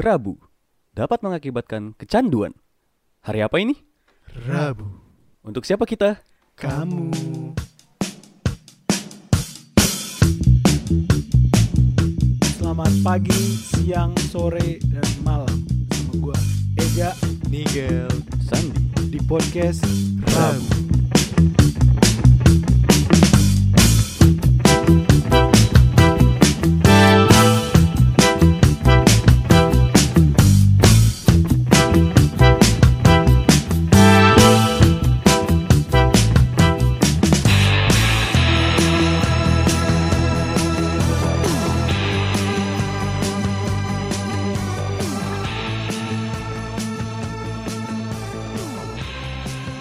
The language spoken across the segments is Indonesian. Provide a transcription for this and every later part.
Rabu dapat mengakibatkan kecanduan. Hari apa ini? Rabu. Untuk siapa kita? Kamu. Selamat pagi, siang, sore, dan malam sama gua Ega Nigel Sandi. di podcast Rabu.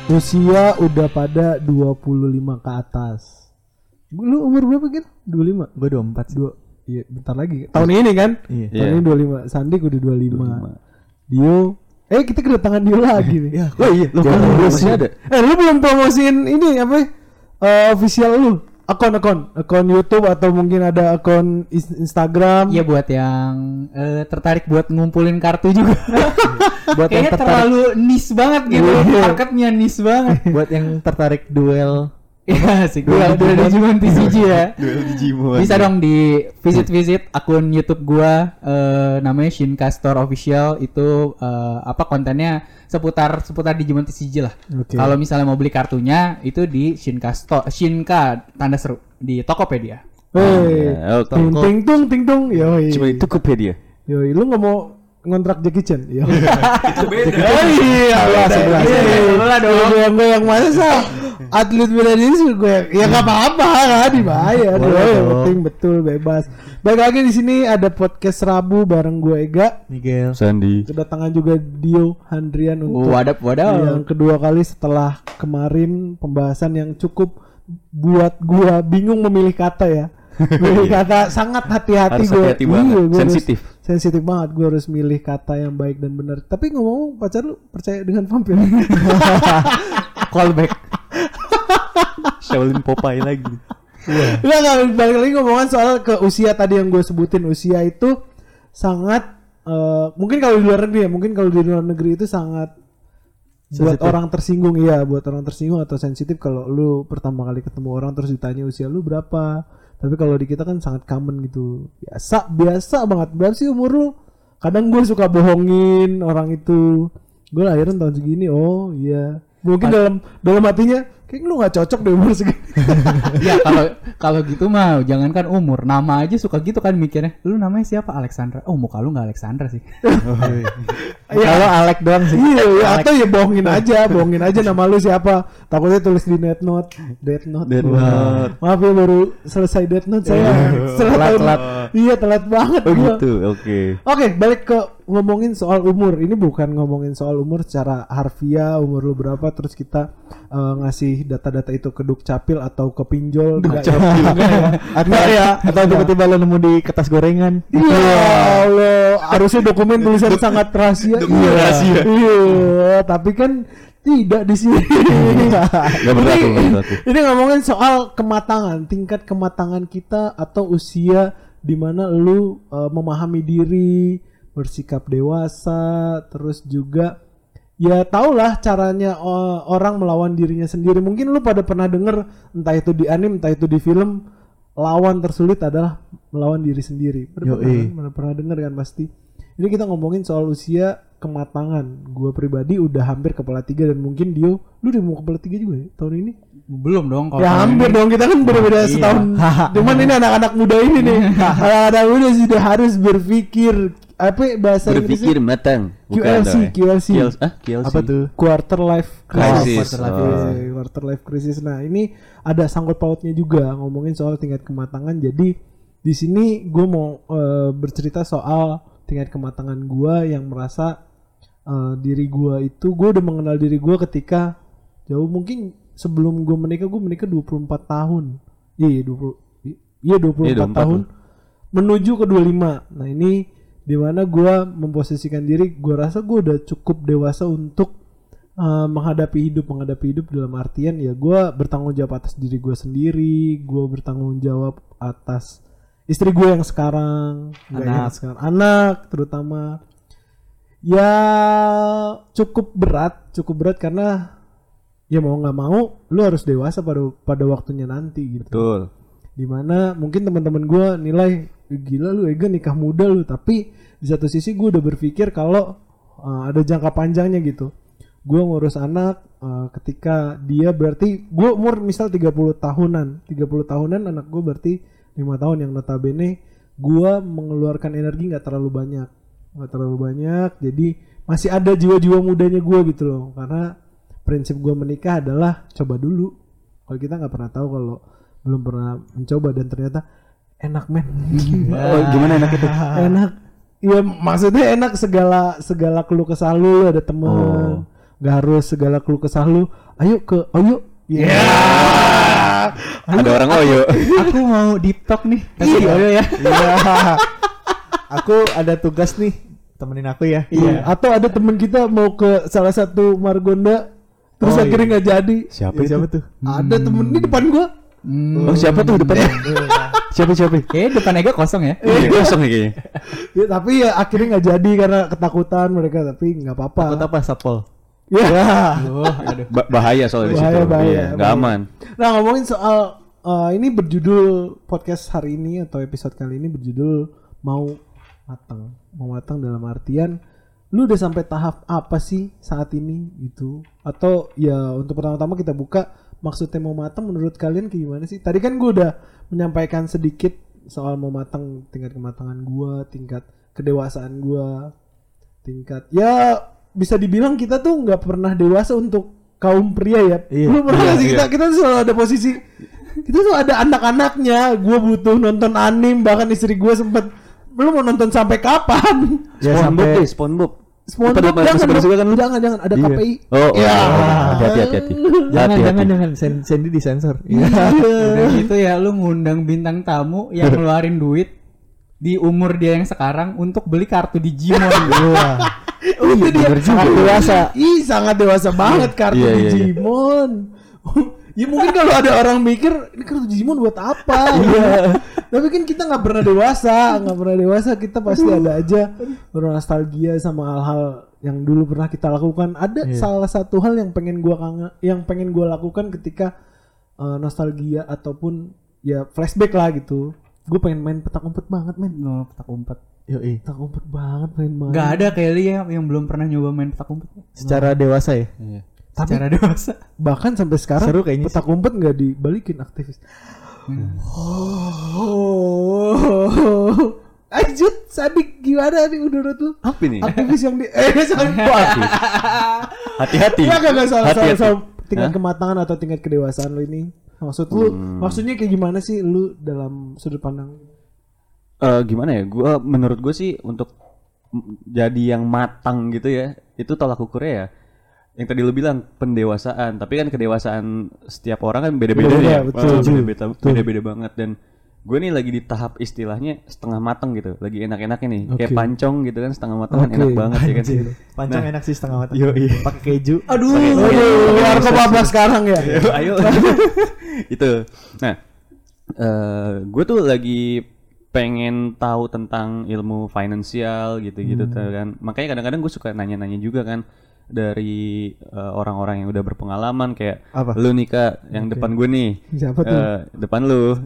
Usia udah pada 25 ke atas. Lu umur berapa gitu? 25? Gue 24 sih Dua, iya bentar lagi. Tahun ini kan? Iya Tahun Iya. ini 25. Sandi udah 25. Dio Eh kita kedatangan Dio lagi nih. Ya, oh iya, lu kan masih ada. Eh lu belum promosiin ini apa? eh official lu. Akun-akun, akun YouTube atau mungkin ada akun Instagram. Iya buat yang eh, tertarik buat ngumpulin kartu juga. Buat yang Kayaknya tertarik terlalu niche banget gitu. Iya. Marketnya niche banget. buat yang tertarik duel Iya sih. Gua udah Digimon TCG ya. duel Digimon. Bisa dong di visit-visit akun YouTube gua eh, namanya Shinka Store Official itu eh, apa kontennya seputar seputar Digimon TCG lah. Oke. Kalau misalnya mau beli kartunya itu di Shinka Store Shinka tanda seru di Tokopedia. Hey, Ya, oke. ting ting tung ting tung. Yoi. Cuma itu Tokopedia. Yoi, lu nggak mau ngontrak Jackie Chan? Yo. itu beda. Oh iya, lah sebelah. Iya, sebelah dong. Gue yang gue yang mana sah? Atlet bela diri sih gue ya nggak apa-apa kan dibayar. Boleh yang penting betul bebas. Baik lagi di sini ada podcast Rabu bareng gue Ega. Nigel Sandi. Kedatangan juga Dio Handrian untuk Wadap wadap. yang kedua kali setelah kemarin pembahasan yang cukup buat gua bingung memilih kata ya. Memilih kata sangat hati-hati Harus gue. hati-hati banget. Sensitif. sensitif banget gue harus milih kata yang baik dan benar. Tapi ngomong pacar lu percaya dengan vampir? Callback. Shaolin Popeye lagi. Enggak enggak balik lagi ngomongan soal ke usia tadi yang gue sebutin. Usia itu sangat eh, mungkin kalau di luar negeri ya mungkin kalau di luar negeri itu sangat buat Sensitif. orang tersinggung iya buat orang tersinggung atau sensitif kalau lu pertama kali ketemu orang terus ditanya usia lu berapa. Tapi kalau di kita kan sangat common gitu. Biasa biasa banget. Berapa sih umur lu? Kadang gue suka bohongin orang itu. Gue lahiran tahun segini oh iya mungkin dalam dalam hatinya kayak lu nggak cocok deh umur segini ya kalau kalau gitu mah jangankan umur nama aja suka gitu kan mikirnya lu namanya siapa Alexandra oh muka lu nggak Alexandra sih Kalau Alek doang sih. Iya, iya, atau ya bohongin aja, bohongin aja nama lu siapa. Takutnya tulis di Death Note, Death Note. Death Wah. Note. Maaf ya baru selesai Death Note saya. Setelah Telat, tahun- telat. Iya, telat banget Oh gua. gitu, oke. Oke, balik ke ngomongin soal umur. Ini bukan ngomongin soal umur secara harfiah, umur lu berapa terus kita eh, ngasih data-data itu ke Dukcapil atau ke pinjol. Enggak ya. Enggak ya. Atau ya, atau tiba-tiba lo nemu di kertas gorengan. Iya Allah, harusnya dokumen tulisan sangat rahasia. Dokumen Iya. rahasia. Iya, tapi kan tidak di sini. Gak berlaku, ini, gak berlaku. ini ngomongin soal kematangan, tingkat kematangan kita atau usia di mana lu uh, memahami diri, bersikap dewasa, terus juga ya tahulah caranya uh, orang melawan dirinya sendiri. Mungkin lu pada pernah denger entah itu di anime, entah itu di film, lawan tersulit adalah melawan diri sendiri. Pernah, pernah, pernah, pernah denger kan pasti. Ini kita ngomongin soal usia kematangan. Gue pribadi udah hampir kepala tiga dan mungkin Dio, lu udah mau kepala tiga juga ya tahun ini? belum dong kalau ya hampir ini. dong kita kan beda-beda Iya. setahun. Cuman ini anak-anak muda ini nih, anak-anak muda sudah harus berpikir apa bahasa Berpikir Inggrisnya? matang. Bukan QLC, ya? QLC. QLC. Ah, QLC. Apa tuh? Quarter life Crisis. Quarter life Oh. crisis. Quarter life crisis. Nah ini ada sangkut pautnya juga ngomongin soal tingkat kematangan. Jadi di sini gue mau eh, bercerita soal tingkat kematangan gue yang merasa eh, diri gue itu gue udah mengenal diri gue ketika jauh mungkin sebelum gue menikah gue menikah 24 tahun. Iya 20 iya 24, Iya, 24 tahun menuju ke 25. Nah ini di mana gue memposisikan diri gue rasa gue udah cukup dewasa untuk uh, menghadapi hidup menghadapi hidup dalam artian ya gue bertanggung jawab atas diri gue sendiri gue bertanggung jawab atas istri gue yang sekarang Anak. yang sekarang anak terutama ya cukup berat, cukup berat karena ya mau nggak mau lu harus dewasa pada pada waktunya nanti gitu. Betul. Di mana mungkin teman-teman gue nilai "Eh, gila lu Ega nikah muda lu tapi di satu sisi gue udah berpikir kalau uh, ada jangka panjangnya gitu. Gue ngurus anak uh, ketika dia berarti gue umur misal 30 tahunan, 30 tahunan anak gue berarti lima tahun yang notabene gue mengeluarkan energi nggak terlalu banyak, nggak terlalu banyak. Jadi masih ada jiwa-jiwa mudanya gue gitu loh karena prinsip gue menikah adalah coba dulu. Kalau kita nggak pernah tahu kalau belum pernah mencoba dan ternyata enak men. Oh, gimana enak itu? enak. Iya maksudnya enak segala segala keluh kesah lu, ada temen. Nggak harus segala keluh kesah lu. Ayo ke Oyo. Iya. Ada orang oyo. Aku mau deep talk nih. Tapi Iya. Yoyo ya. Iya. aku ada tugas nih, temenin aku ya. Iya. Atau ada temen kita mau ke salah satu Margonda terus Oh, akhirnya nggak jadi. Siapa Iya, itu? siapa tuh? Ada temen di depan gua. Hmm. Oh, siapa tuh depannya? siapa siapa? Kayaknya depan Ega kosong ya. Iya, kosong nih kayaknya. Ya, tapi ya akhirnya nggak jadi karena ketakutan mereka tapi nggak apa-apa. Takut apa satpol? Ya. Oh, aduh. Ba- bahaya soalnya di Bahaya, situ. bahaya, Iya, nggak bahaya. aman. Nah ngomongin soal uh, ini berjudul podcast hari ini atau episode kali ini berjudul mau matang, mau matang dalam artian lu udah sampai tahap apa sih saat ini gitu? Atau ya untuk pertama-tama kita buka maksudnya mau matang menurut kalian kayak gimana sih? Tadi kan gue udah menyampaikan sedikit soal mau matang tingkat kematangan gua, tingkat kedewasaan gua, tingkat ya bisa dibilang kita tuh nggak pernah dewasa untuk kaum pria ya. Iya. Lu pernah Iya, sih iya. kita kita tuh selalu ada posisi kita tuh ada anak-anaknya. Gue butuh nonton anim bahkan istri gue sempet lu mau nonton sampai kapan? Ya, SpongeBob sampai- SpongeBob. SpongeBob Pada- jangan, pada suka kan lu? jangan jangan ada Iya. KPI. Oh, oh, Ya. oh. hati-hati hati-hati. Jangan, Hati-hati. jangan, jangan. Sen- Sandy disensor. Iya. Gitu ya lu ngundang bintang tamu yang ngeluarin duit di umur dia yang sekarang untuk beli kartu Digimon. Wah. Oh, itu dia. Sangat dewasa. Ih, sangat dewasa banget kartu Iya, iya, iya. Digimon. ya mungkin kalau ada orang mikir ini kartu Digimon buat apa? Iya. Tapi kan kita nggak pernah dewasa, nggak pernah dewasa. Kita pasti ada aja bernostalgia sama hal-hal yang dulu pernah kita lakukan. Ada salah satu hal yang pengen gua kangen, yang pengen gua lakukan ketika eh, nostalgia ataupun ya flashback lah gitu. Gue pengen main petak umpet banget, men. Oh, petak umpet. Yoi. Petak umpet banget pengen main. Gak ada kayak lu ya yang belum pernah nyoba main petak umpet. Secara dewasa ya. Iya. Tapi Secara dewasa. bahkan sampai sekarang Seru kayaknya petak umpet nggak dibalikin aktivis. Oh, Ajut, Sadik gimana nih menurut lu? Apa nih? Aktivis yang di eh sorry. Hati-hati. Enggak enggak salah, Hati-hati. salah. tingkat Hah? kematangan atau tingkat kedewasaan lu ini. Maksud lu maksudnya kayak gimana sih lu dalam sudut pandang? Eh, gimana ya? Gua menurut gue sih untuk jadi yang matang gitu ya, itu tolak ukurnya ya. Yang tadi lu bilang pendewasaan, tapi kan kedewasaan setiap orang kan beda-beda ya. betul. Beda-beda, beda-beda banget dan gue nih lagi di tahap istilahnya setengah matang gitu, lagi enak-enaknya nih, kayak Oke. pancong gitu kan setengah matang kan Oke. enak banget ya kan. Pancong Nah. enak sih setengah matang. Pakai keju. Aduh, keluar ke babak sekarang ya. ayo itu nah eh gue tuh lagi pengen tahu tentang ilmu finansial gitu-gitu Hmm. tuh kan makanya kadang-kadang gue suka nanya-nanya juga kan dari eh, orang-orang yang udah berpengalaman kayak Apa? lu nih kak yang depan gue nih Siapa tuh? Eh, depan lu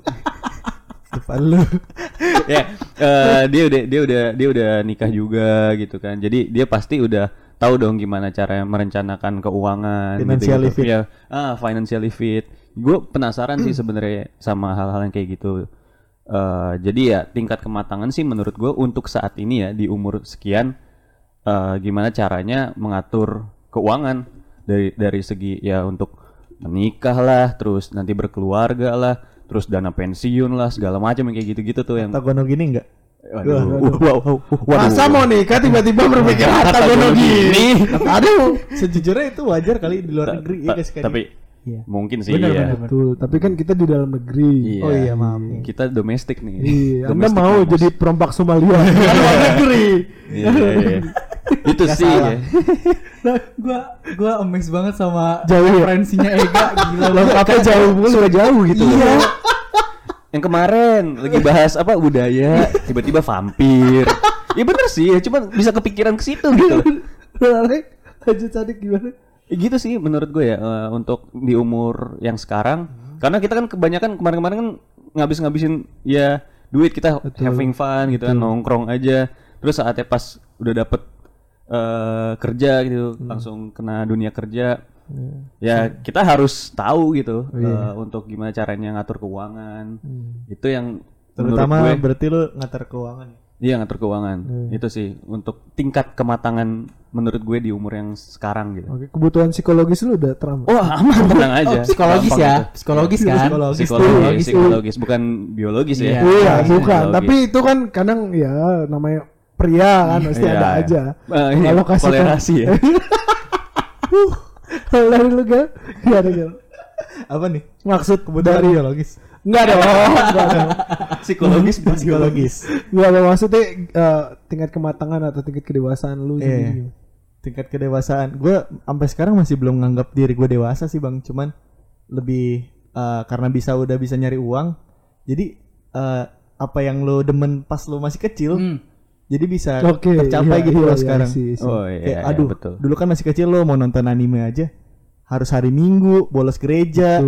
Depan lu. ya eh, dia udah dia udah dia udah nikah juga gitu kan jadi dia pasti udah tahu dong gimana cara merencanakan keuangan Financially gitu, fit. ya ah financially fit gue penasaran sih sebenarnya sama hal-hal yang kayak gitu Eh, jadi ya tingkat kematangan sih menurut gue untuk saat ini ya di umur sekian eh, gimana caranya mengatur keuangan dari dari segi ya untuk menikah lah terus nanti berkeluarga lah terus dana pensiun lah segala macam yang kayak gitu-gitu tuh yang Tagono gini enggak? Waduh, Waduh. Masa mau nikah tiba-tiba berpikir harta gono gini. Aduh. Sejujurnya itu wajar kali di luar negeri ya guys tapi Iya. mungkin sih Benar, ya. benar, Betul, tapi kan kita di dalam negeri. Iya. Oh iya, maaf nih. Kita domestik nih. Iya, Anda Domestic mau jadi perompak Somalia Kan luar negeri. Iya, iya, iya. Itu sih. ya. Nah, gua gua amazed banget sama Jauh ya? referensinya Ega gila apa jauh mulu suka jauh gitu. Iya. Yang kemarin lagi bahas apa budaya, tiba-tiba vampir. ya bener sih ya cuman bisa kepikiran ke situ gitu lanjut Sadik gimana? Ya gitu sih menurut gue ya eh, untuk di umur yang sekarang karena kita kan kebanyakan kemarin-kemarin kan ngabis-ngabisin ya duit kita having fun gitu kan nongkrong aja terus saatnya pas udah dapet eh, kerja gitu langsung kena dunia kerja ya kita harus tahu gitu eh, untuk gimana caranya ngatur keuangan itu yang Terutama gue berarti lu ngatur keuangan. iya ngatur keuangan itu sih untuk tingkat kematangan menurut gue di umur yang sekarang gitu Oke, kebutuhan psikologis lu udah teram. Oh aman tenang aja. Oh, psikologis Gampang ya, itu. psikologis kan. Psikologis. Psikologis, psikologis, bukan biologis ya. Iya. Iya, bukan. Psikologis. Tapi itu kan kadang ya namanya pria kan pasti Iya. ada aja. Eh, ini Kalau kasih toleransi ya. Kalau dari lu gak? Gimana Gil? Apa nih? Maksud Kebutuhan dari biologis. Enggak dong. Psikologis, Psikologis. Enggak ada maksudnya eh, tingkat kematangan atau tingkat kedewasaan lu Iya. jadi gimana? Tingkat kedewasaan. Gue sampai sekarang masih belum nganggap diri gue dewasa sih bang. Cuman lebih eh, karena bisa udah bisa nyari uang. Jadi eh, apa yang lo demen pas lo masih kecil, Hmm. Jadi bisa Oke, tercapai iya, gitu iya, loh iya, sekarang. sih, sih. Oh iya, Kayak, iya, aduh, betul. dulu kan masih kecil lo mau nonton anime aja harus hari Minggu bolos gereja,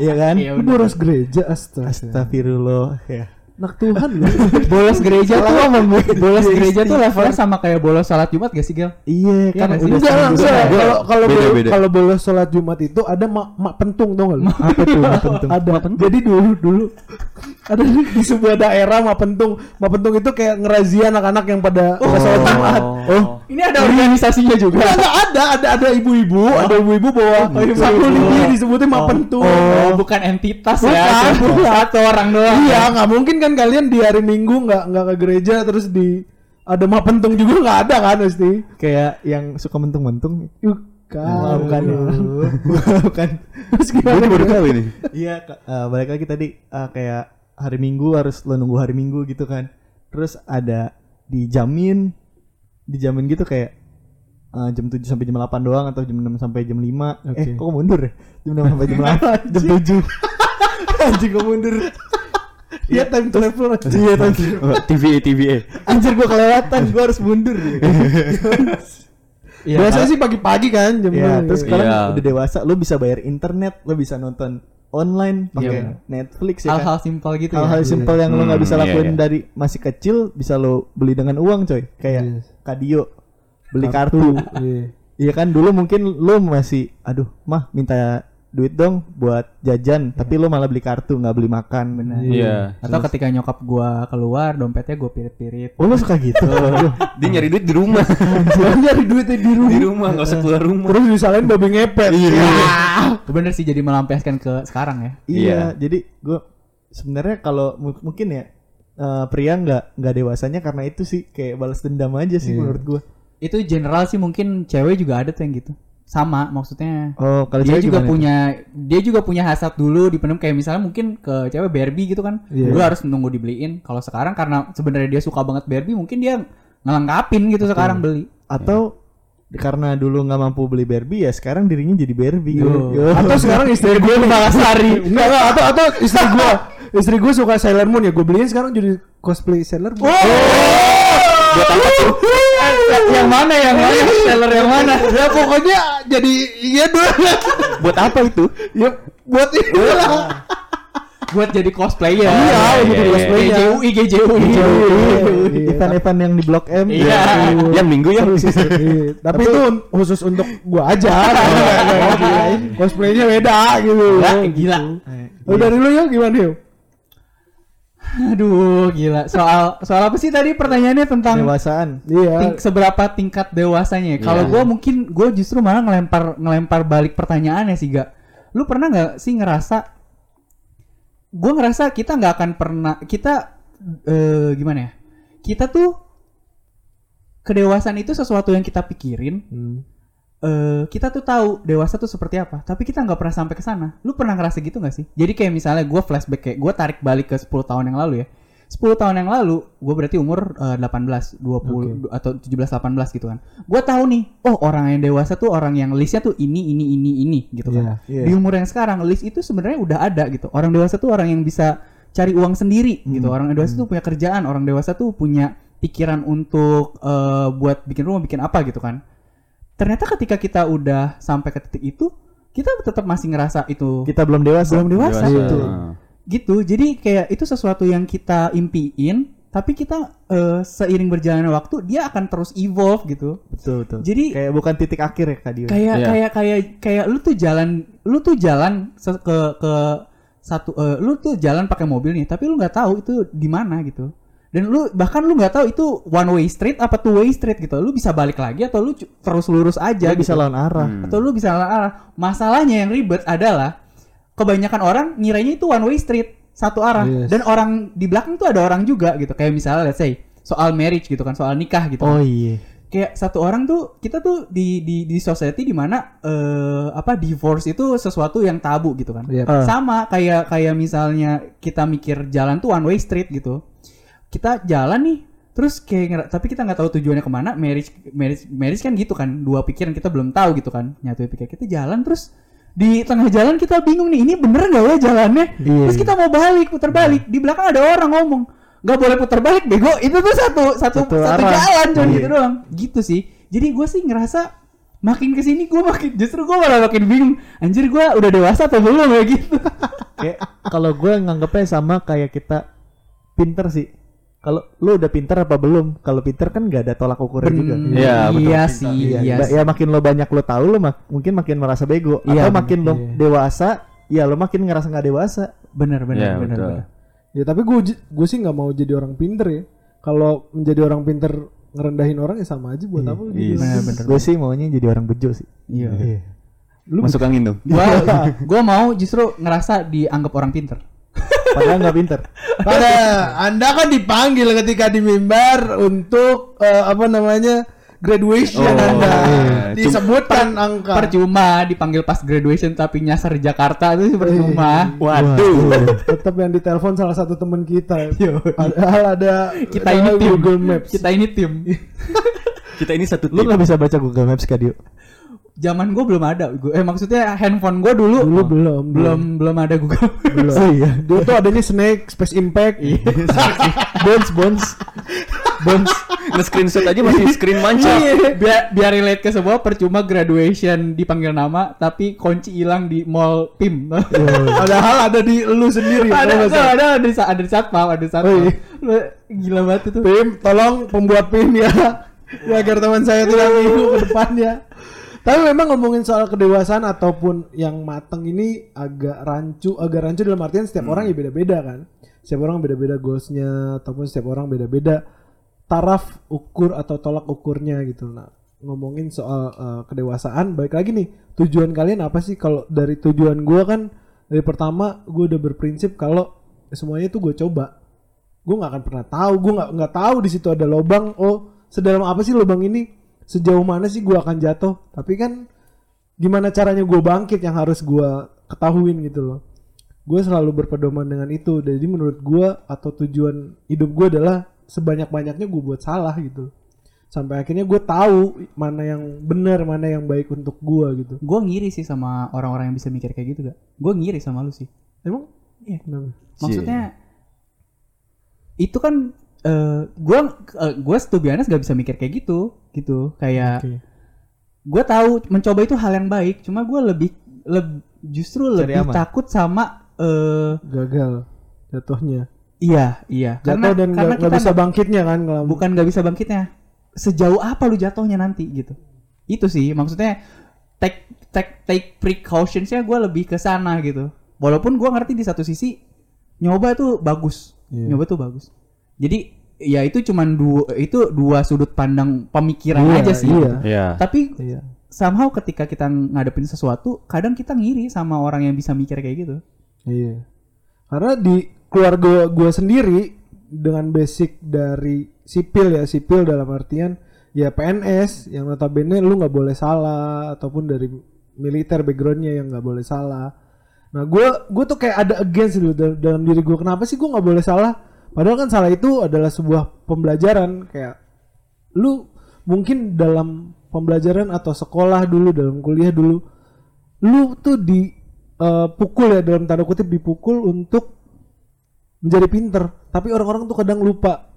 iya kan? Iya, Lu boros gereja astaga. Astagfirullah, ya. Nak Tuhan lu. Bolos gereja tuh ngomong gue. bolos Iya, gereja tuh istighfar. levelnya sama kayak bolos salat Jumat gak sih, Gil? Iya, kan udah Enggak, enggak. Kalau kalau kalau bolos sholat Jumat itu ada mak, mak pentung tau gak lu? Apa tuh? Apa tuh? ada. Jadi dulu dulu ada di sebuah daerah mak pentung. Mak pentung itu kayak ngerazia anak-anak yang pada nggak sholat Jumat. Oh. Ini ada organisasinya juga. Enggak, enggak ada, ada ada ibu-ibu, ada ibu-ibu bawa satu lidi disebutnya mak pentung. Oh, bukan entitas ya. Bukan, cuma Satu orang doang. Iya, nggak mungkin kan kalian di hari Minggu nggak nggak ke gereja terus di ada mak pentung juga nggak ada kan pasti. Kayak yang suka mentung-mentung. Bukan, bukan. bukan. Terus Gue gimana? baru tahu ini. Iya. Eh, balik lagi tadi eh, kayak hari Minggu harus lo nunggu hari Minggu gitu kan. Terus ada dijamin dijamin gitu kayak eh, jam 7 sampai jam 8 doang atau jam 6 sampai jam 5. Oke. Eh, kok mundur ya? Jam 6 sampai jam 8, jam 7. Anjing kok mundur. Iya time travel aja. Iya, tadi. Oh, TVA, TVA. Anjir gua kelewatan, gua harus mundur. Iya, Biasanya sih pagi-pagi kan jam Iya, enam. terus sekarang Iya. udah dewasa, lo bisa bayar internet, lo bisa nonton online pakai Iya. Netflix ya kan. hal-hal simpel gitu ya. Hal-hal simpel yang lo nggak bisa Hmm, iya, lakuin iya. dari masih kecil bisa lo beli dengan uang coy. Kayak Iya. kadio, beli kartu. Iya. Iya kan dulu mungkin lo masih, aduh mah minta duit dong buat jajan, tapi lo malah beli kartu nggak beli makan. Benar. Iya. Atau ketika nyokap gua keluar, dompetnya gua pirit-pirit. Oh lo suka gitu? Dia nyari duit di rumah. Dia nyari duitnya di rumah. di rumah nggak usah keluar rumah. Terus disalahin babi ngepet. Ah, bener sih jadi melampiaskan ke sekarang ya. Iya, Iya. jadi gue sebenarnya kalau mu- mungkin ya eh, pria nggak nggak dewasanya karena itu sih kayak balas dendam aja sih menurut gue. Itu general sih mungkin cewek juga ada tuh yang gitu. Sama maksudnya. Oh, kalau dia juga punya dia juga punya hasrat dulu dipendam kayak misalnya mungkin ke cewek Barbie gitu kan. Iya. Dulu harus nunggu dibeliin. Kalau sekarang karena sebenarnya dia suka banget Barbie, mungkin dia ngelengkapin gitu sekarang beli. atau karena dulu nggak mampu beli Barbie ya sekarang dirinya jadi Barbie Yo. Yo. Atau sekarang istri gue Balasari. Enggak, enggak, atau atau istri gue istri gue suka Sailor Moon ya gue beliin sekarang jadi cosplay Sailor Moon. Buat apa tuh? Yang mana yang mana seller yang mana? ya pokoknya jadi iya dulu. Buat apa itu? ya buat itu lah. Buat jadi cosplayer. Iya, iya, jadi iya. cosplay ya. GJUI GJUI. Event-event yang di Blok M. Iya. Yang minggu ya. Iya, Tapi itu khusus untuk gua aja. Cosplaynya beda gitu. Gila, gila. Oh, dari lu ya gimana yuk? Aduh, gila. Soal soal apa sih tadi pertanyaannya tentang Dewasaan. Iya. ting- seberapa tingkat dewasanya? ya? Kalau gua mungkin gua justru malah ngelempar ngelempar balik pertanyaannya sih, gak. Lu pernah nggak sih ngerasa gua ngerasa kita nggak akan pernah kita eh, gimana ya? Kita tuh kedewasaan itu sesuatu yang kita pikirin Hmm. Eh kita tuh tahu dewasa tuh seperti apa, tapi kita nggak pernah sampai ke sana. Lu pernah ngerasa gitu nggak sih? Jadi kayak misalnya gue flashback kayak gue tarik balik ke 10 tahun yang lalu ya. 10 tahun yang lalu, gue berarti umur eh, 18, 20 atau 17 18 gitu kan. Gue tahu nih, oh orang yang dewasa tuh orang yang listnya tuh ini ini ini ini gitu kan. Iya. Di umur yang sekarang list itu sebenarnya udah ada gitu. Orang dewasa tuh orang yang bisa cari uang sendiri gitu. Orang dewasa tuh punya kerjaan, orang dewasa tuh punya pikiran untuk eh, buat bikin rumah bikin apa gitu kan ternyata ketika kita udah sampai ke titik itu kita tetap masih ngerasa itu Kita belum dewasa. belum dewasa, Dewasa. gitu Heeh. gitu jadi kayak itu sesuatu yang kita impiin tapi kita eh, seiring berjalannya waktu dia akan terus evolve gitu Betul, betul. jadi kayak bukan titik akhir ya Kak Dio. kayak Iya. kayak kayak kayak lu tuh jalan lu tuh jalan ke ke satu eh, lu tuh jalan pakai mobil nih tapi lu nggak tahu itu di mana gitu dan lu bahkan lu nggak tahu itu one way street apa two way street gitu lu bisa balik lagi atau lu terus lurus aja bisa gitu. lawan arah. Hmm. atau lu bisa lawan arah masalahnya yang ribet adalah kebanyakan orang ngiranya itu one way street satu arah Yes. dan orang di belakang tuh ada orang juga gitu kayak misalnya let's say soal marriage gitu kan soal nikah gitu Oh iya. kayak satu orang tuh kita tuh di di di society di mana eh apa divorce itu sesuatu yang tabu gitu kan. Yep. Ah. Sama kayak kayak misalnya kita mikir jalan tuh one way street gitu. Kita jalan nih terus kayak tapi kita nggak tahu tujuannya ke mana marriage marriage marriage kan gitu kan dua pikiran kita belum tahu gitu kan nyatu pikir kita jalan terus di tengah jalan kita bingung nih ini bener nggak ya jalannya? Iya, terus kita mau balik putar balik di belakang ada orang ngomong nggak boleh putar balik bego. Itu tuh satu satu Satu satu, arah. jalan cuman Iya. gitu doang. Gitu sih. Jadi gue sih ngerasa makin ke sini gue makin justru gue malah makin bingung anjir gue udah dewasa atau belum ya? Gitu. Kayak kalau gue nganggapnya sama kayak kita pinter sih. Kalau lu udah pinter apa belum? Kalau pinter kan nggak ada tolak ukurnya juga. Iya, betul. iya sih Iya, iya sih. ya makin lo banyak lo tahu lo mak- mungkin makin merasa bego Iya, atau makin lo iya. dewasa ya lo makin ngerasa nggak dewasa bener bener Iya, bener, betul. bener. Ya tapi gue gue sih nggak mau jadi orang pinter ya. Kalau menjadi orang pinter ngerendahin orang ya sama aja buat apa? Iya. Bener, bener. gue sih maunya jadi orang bejo sih Iya. Lu Masuk angin tuh. Gua gua mau justru ngerasa dianggap orang pinter. Padahal nggak pinter Pada Anda kan dipanggil ketika di mimbar untuk eh, apa namanya graduation Oh, Anda iya. disebutkan angka. Percuma dipanggil pas graduation tapi nyasar di Jakarta itu percuma. Waduh. Tetap yang ditelepon salah satu teman kita. Padahal ada Kita ini tim. Google Maps. Kita ini tim. Kita ini satu lu tim. nggak bisa baca Google Maps Kadio Zaman gue belum ada. Gua- eh maksudnya handphone gue dulu Dulu belum, belum belum ada Google. belum. oh iya Dulu tuh adanya Snake, Space Impact. bones bones bones Nge-screenshot aja masih screen manca. biar biar relate ke sebuah percuma graduation dipanggil nama tapi kunci hilang di mall PIM. Padahal ada di lu sendiri. ada, ada, ada, ada di ada di satpam, ada di satpam. Oh, iya. Gila banget itu. PIM, tolong pembuat PIM ya. ya agar teman saya tidak minggu ke depannya. Tapi memang ngomongin soal kedewasaan ataupun yang mateng ini agak rancu, agak rancu dalam artian setiap orang ya beda-beda kan. Setiap orang beda-beda goalsnya ataupun setiap orang beda-beda taraf ukur atau tolak ukurnya gitu. Nah, ngomongin soal eh, kedewasaan, balik lagi nih tujuan kalian apa sih? Kalau dari tujuan gua kan dari pertama gue udah berprinsip kalau semuanya tuh gue coba gue nggak akan pernah tahu gue nggak nggak tahu di situ ada lubang oh sedalam apa sih lubang ini sejauh mana sih gue akan jatuh? Tapi kan gimana caranya gue bangkit yang harus gue ketahuin gitu loh. Gue selalu berpedoman dengan itu. Jadi menurut gue atau tujuan hidup gue adalah sebanyak banyaknya gue buat salah gitu. Sampai akhirnya gue tahu mana yang benar mana yang baik untuk gue gitu. Gue ngiri sih sama orang-orang yang bisa mikir kayak gitu gak? Gue ngiri sama lu sih. emang? Iya. kenapa? Maksudnya itu kan eh gue gue to be honest gak bisa mikir kayak gitu gitu kayak Oke. gue tahu mencoba itu hal yang baik cuma gue lebih leb- justru Cari lebih aman. takut sama eh gagal jatuhnya. Iya iya. Jatuh dan nggak nggak kita bisa bangkitnya kan kalau bukan gak bisa bangkitnya. Sejauh apa lu jatuhnya nanti gitu. Itu sih maksudnya take take take precautionsnya gue lebih ke sana gitu. Walaupun gue ngerti di satu sisi nyoba tuh bagus. Iya. nyoba tuh bagus. Jadi ya itu cuman dua itu dua sudut pandang pemikiran Iya, aja sih iya. Iya. tapi Iya. somehow ketika kita ngadepin sesuatu kadang kita ngiri sama orang yang bisa mikir kayak gitu Iya. Karena di keluarga gue sendiri dengan basic dari sipil ya sipil dalam artian ya PNS yang notabene lu nggak boleh salah ataupun dari militer backgroundnya yang nggak boleh salah. Nah gue gue tuh kayak ada against gitu dal- dalam diri gue kenapa sih gue nggak boleh salah? Padahal kan salah itu adalah sebuah pembelajaran kayak lu mungkin dalam pembelajaran atau sekolah dulu dalam kuliah dulu lu tuh di eh, pukul ya dalam tanda kutip dipukul untuk menjadi pinter tapi orang-orang tuh kadang lupa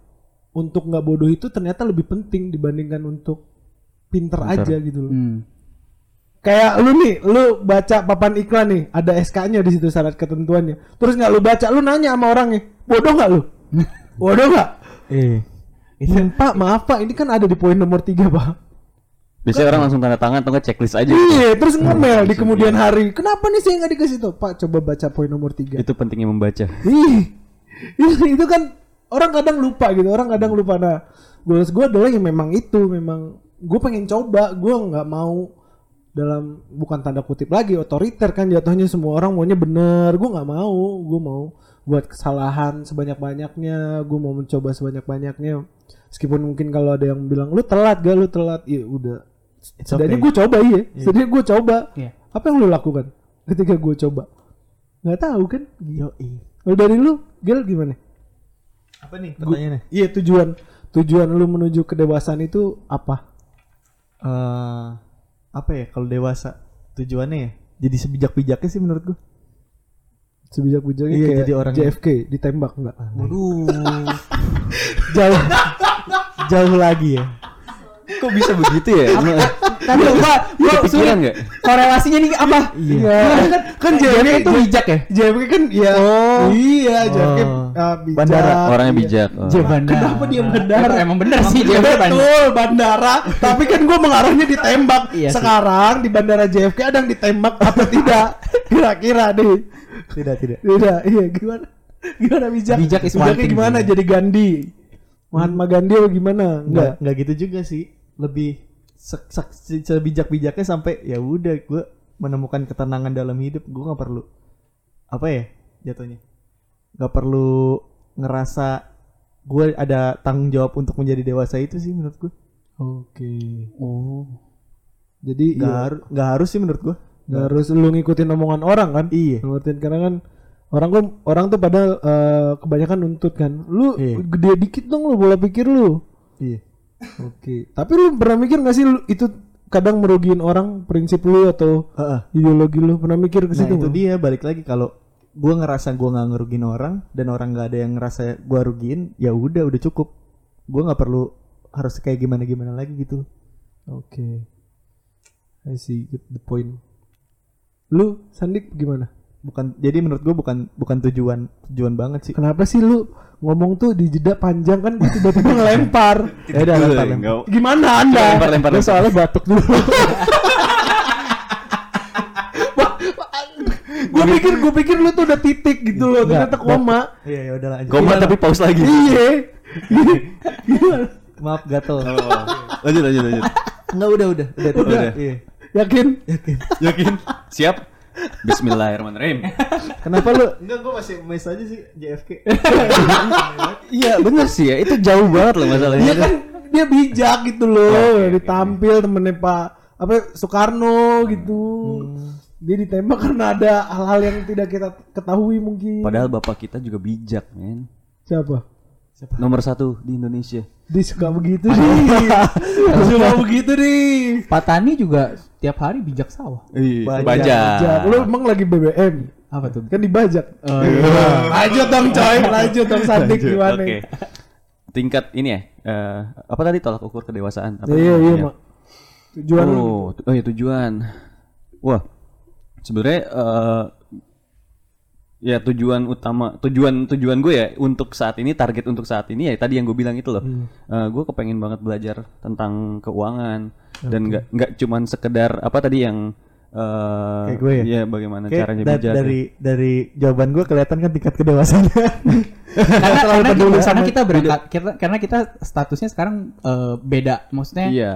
untuk nggak bodoh itu ternyata lebih penting dibandingkan untuk pinter, Pinter. aja gitu loh. Hmm. Kayak lu nih, lu baca papan iklan nih, ada SK-nya di situ syarat ketentuannya. Terus nggak lu baca, lu nanya sama orangnya, bodoh nggak lu? Bodoh nggak? Eh. Hmm, Pak, maaf Pak, ini kan ada di poin nomor tiga Pak. Biasanya orang langsung tanda tangan atau nggak checklist aja. gitu. Iya, terus ngomel di kemudian hari. Kenapa nih saya nggak dikasih tuh? Pak, coba baca poin nomor tiga. Itu pentingnya membaca. Ih, itu, itu kan orang kadang lupa gitu, orang kadang lupa. Nah, goals gue adalah yang memang itu, memang gue pengen coba, gue nggak mau dalam bukan tanda kutip lagi otoriter kan jatuhnya semua orang maunya bener, gue nggak mau, gue mau buat kesalahan sebanyak banyaknya, gue mau mencoba sebanyak banyaknya. Meskipun mungkin kalau ada yang bilang lu telat gak, lu telat, ya udah. Setidaknya okay. gue coba iya, setidaknya gue coba. Iya. Apa yang lu lakukan ketika gue coba? Nggak tahu kan? Yoi. Kalau dari lu, Gel gimana? Apa nih Gua- pertanyaannya? Iya tujuan tujuan lu menuju kedewasaan itu apa? Eh, apa ya kalau dewasa tujuannya ya? Jadi sebijak-bijaknya sih menurut gua. Sebijak-bijaknya Iya, kayak jadi orang- JFK ditembak enggak? Waduh. Jauh. Jauh lagi ya. Kok bisa begitu ya? Tapi gua gua Kepikiran sulit. nggak? Korelasinya nih apa? Iya. kan, kan JFK itu bijak ya? JFK kan ya iya JFK Oh. Uh, bijak. Bandara. Orangnya iya. bijak. Oh. J bandara. Kenapa dia bandara? Emang bener sih J bandara. Betul bandara, tapi kan gue mengarahnya ditembak. Iya sih. Sekarang di bandara JFK ada yang ditembak apa tidak? Kira-kira deh. Tidak, tidak. Tidak, iya gimana? Gimana bijak? Bijak is Bijaknya gimana sih. jadi Gandhi? Mahatma Gandhi apa gimana? Enggak, Enggak. gitu juga sih. Lebih se- se- se- sebijak-bijaknya sampai ya udah gua menemukan ketenangan dalam hidup. Gua nggak perlu apa ya jatuhnya. Nggak perlu ngerasa gue ada tanggung jawab untuk menjadi dewasa itu sih menurut gue. Oke. Oh. Jadi Nggak iya, harus nggak harus sih menurut gue. nggak harus lu ngikutin omongan orang kan? Iya. Ngikutin karena kan orang kan orang tuh pada eh, kebanyakan nuntut kan. Lu Iya. gede dikit dong lu bola pikir lu. Iya. Oke. Tapi lu pernah mikir gak sih lu itu kadang merugiin orang prinsip lu atau Heeh. ideologi lu pernah mikir ke Nah situ? itu nggak? dia balik lagi kalau gue ngerasa gue nggak ngerugiin orang dan orang nggak ada yang ngerasa gue rugiin ya udah udah cukup gue nggak perlu harus kayak gimana gimana lagi gitu Oke. I see get the point. Lu Sandik gimana? bukan jadi menurut gue bukan bukan tujuan tujuan banget sih Kenapa sih lu ngomong tuh di jeda panjang kan tiba-tiba ngelempar. ya udah lempar, lempar. Gimana Anda? Lempar, lempar, Lu lempar. soalnya batuk dulu. gue pikir gue pikir lu tuh udah titik gitu loh, ternyata koma. iya ya udah lanjut Koma tapi pause lagi. Iya. Maaf gatel Oh. Lanjut lanjut lanjut. nggak udah udah udah Udah. udah iya Yakin? Yakin? Siap? Bismillahirrahmanirrahim. Kenapa lu? enggak gue masih mes aja sih JFK Iya bener sih ya. Itu jauh banget loh masalahnya. Dia kan dia bijak gitu loh, ditampil temennya Pak apa Soekarno gitu. Dia ditembak karena ada hal-hal yang tidak kita ketahui mungkin. Padahal bapak kita juga bijak, men. siapa? Nomor satu di Indonesia. Dia suka begitu nih. suka begitu nih. Pak Tani juga tiap hari bijak sawah. Iya, Bajak. Bijak. Lu emang lagi BBM? Apa tuh? Kan dibajak. Oh, iya. Lanjut dong coy, lanjut dong Sandik Lanjut, gimana? Oke. Tingkat ini ya. eh, apa tadi tolak ukur kedewasaan? Apa Iya iya mak. Tujuan oh, tu- oh ya tujuan. Wah, sebenarnya eh, ya tujuan utama, tujuan tujuan gue ya untuk saat ini target untuk saat ini ya tadi yang gue bilang itu loh. Hmm. Eh, gue kepengen banget belajar tentang keuangan dan nggak nggak cuman sekedar apa tadi yang eh Kayak gue ya? Iya, bagaimana Kayak caranya da- bijak. dari dari jawaban gue kelihatan kan tingkat kedewasaannya karena karena, peduli kita, karena sama- kita berangkat kita- karena kita statusnya sekarang eh, beda maksudnya Iya.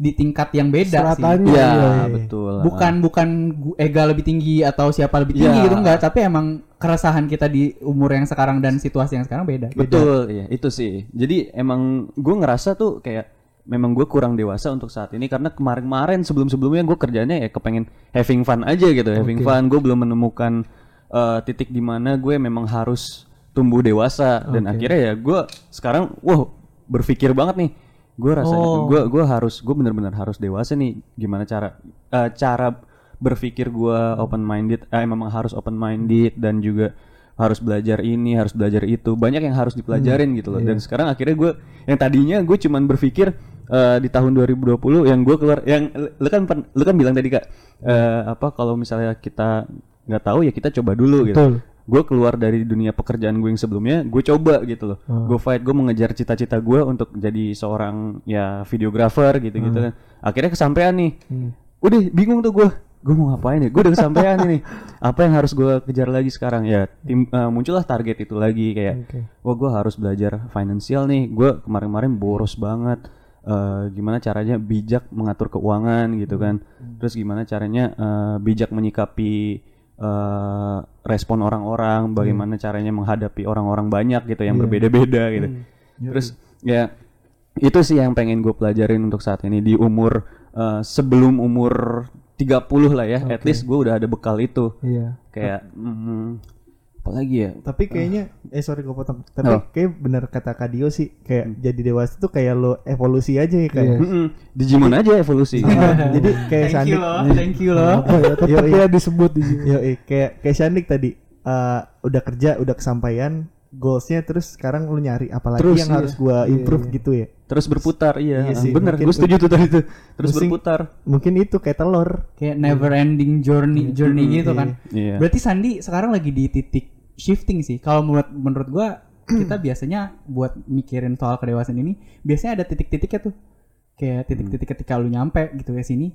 Di tingkat yang beda sih Stratanya. Iya, iya, iya. betul. bukan bukan Ega lebih tinggi atau siapa lebih tinggi Iya. gitu enggak tapi emang keresahan kita di umur yang sekarang dan situasi yang sekarang beda Betul, iya itu sih. Jadi emang gue ngerasa tuh kayak memang gue kurang dewasa untuk saat ini karena kemarin-kemarin sebelum-sebelumnya gue kerjanya ya kepengen having fun aja gitu, having fun. Gue belum menemukan eh, titik di mana gue memang harus tumbuh dewasa dan akhirnya ya gue sekarang wah berpikir banget nih. Gue rasanya gue gue harus gue bener-bener harus dewasa nih. Gimana cara eh, cara berpikir gue open minded, eh memang harus open minded dan juga harus belajar ini harus belajar itu. Banyak yang harus dipelajarin gitu loh. dan sekarang akhirnya gue yang tadinya gue cuman berpikir eh, di tahun 2020 yang gue keluar yang lu kan lu kan bilang tadi kak eh, apa kalau misalnya kita nggak tahu ya kita coba dulu gitu. Betul. Gue keluar dari dunia pekerjaan gue yang sebelumnya gue coba gitu loh. Gue fight gue mengejar cita-cita gue untuk jadi seorang ya videografer gitu gitu kan. Akhirnya kesampaian nih. Udah bingung tuh gue gue mau ngapain ya? Gue udah kesampaian ini. Apa yang harus gue kejar lagi sekarang? Ya tim eh, muncullah target itu lagi kayak Oke. wah gue harus belajar finansial nih. Gue kemarin-kemarin boros banget Eh, gimana caranya bijak mengatur keuangan gitu kan. Terus gimana caranya eh, bijak menyikapi eh, respon orang-orang bagaimana caranya menghadapi orang-orang banyak gitu yang berbeda-beda gitu. Terus ya itu sih yang pengen gue pelajarin untuk saat ini di umur eh, sebelum umur 30 lah ya at least gue udah ada bekal itu. Iya. kayak mm, apalagi ya Tapi kayaknya eh sorry gue potong. Tapi Oh. kayak bener kata Kadio sih kayak jadi dewasa tuh kayak lo evolusi aja ya kan. Mm-mm. Digimon aja evolusi jadi kayak Thank Sandik you loh, thank you loh. Apa ya? Tetap ya disebut di sini. Yo, kayak kayak Shandik tadi eh, udah kerja, udah kesampaian goalsnya terus sekarang lu nyari apalagi Terus, yang iya. harus gua Iya, improve iya. gitu ya. terus berputar iya, Iya sih, bener mungkin gue setuju tuh tadi tuh terus Pusing. berputar Mungkin itu kayak telur. Kayak never ending journey journey gitu kan. iya Berarti Sandi sekarang lagi di titik shifting sih. Kalau menurut menurut gua kita biasanya buat mikirin soal kedewasaan ini biasanya ada titik-titiknya tuh. Kayak titik-titik ketika lu nyampe gitu ya sini.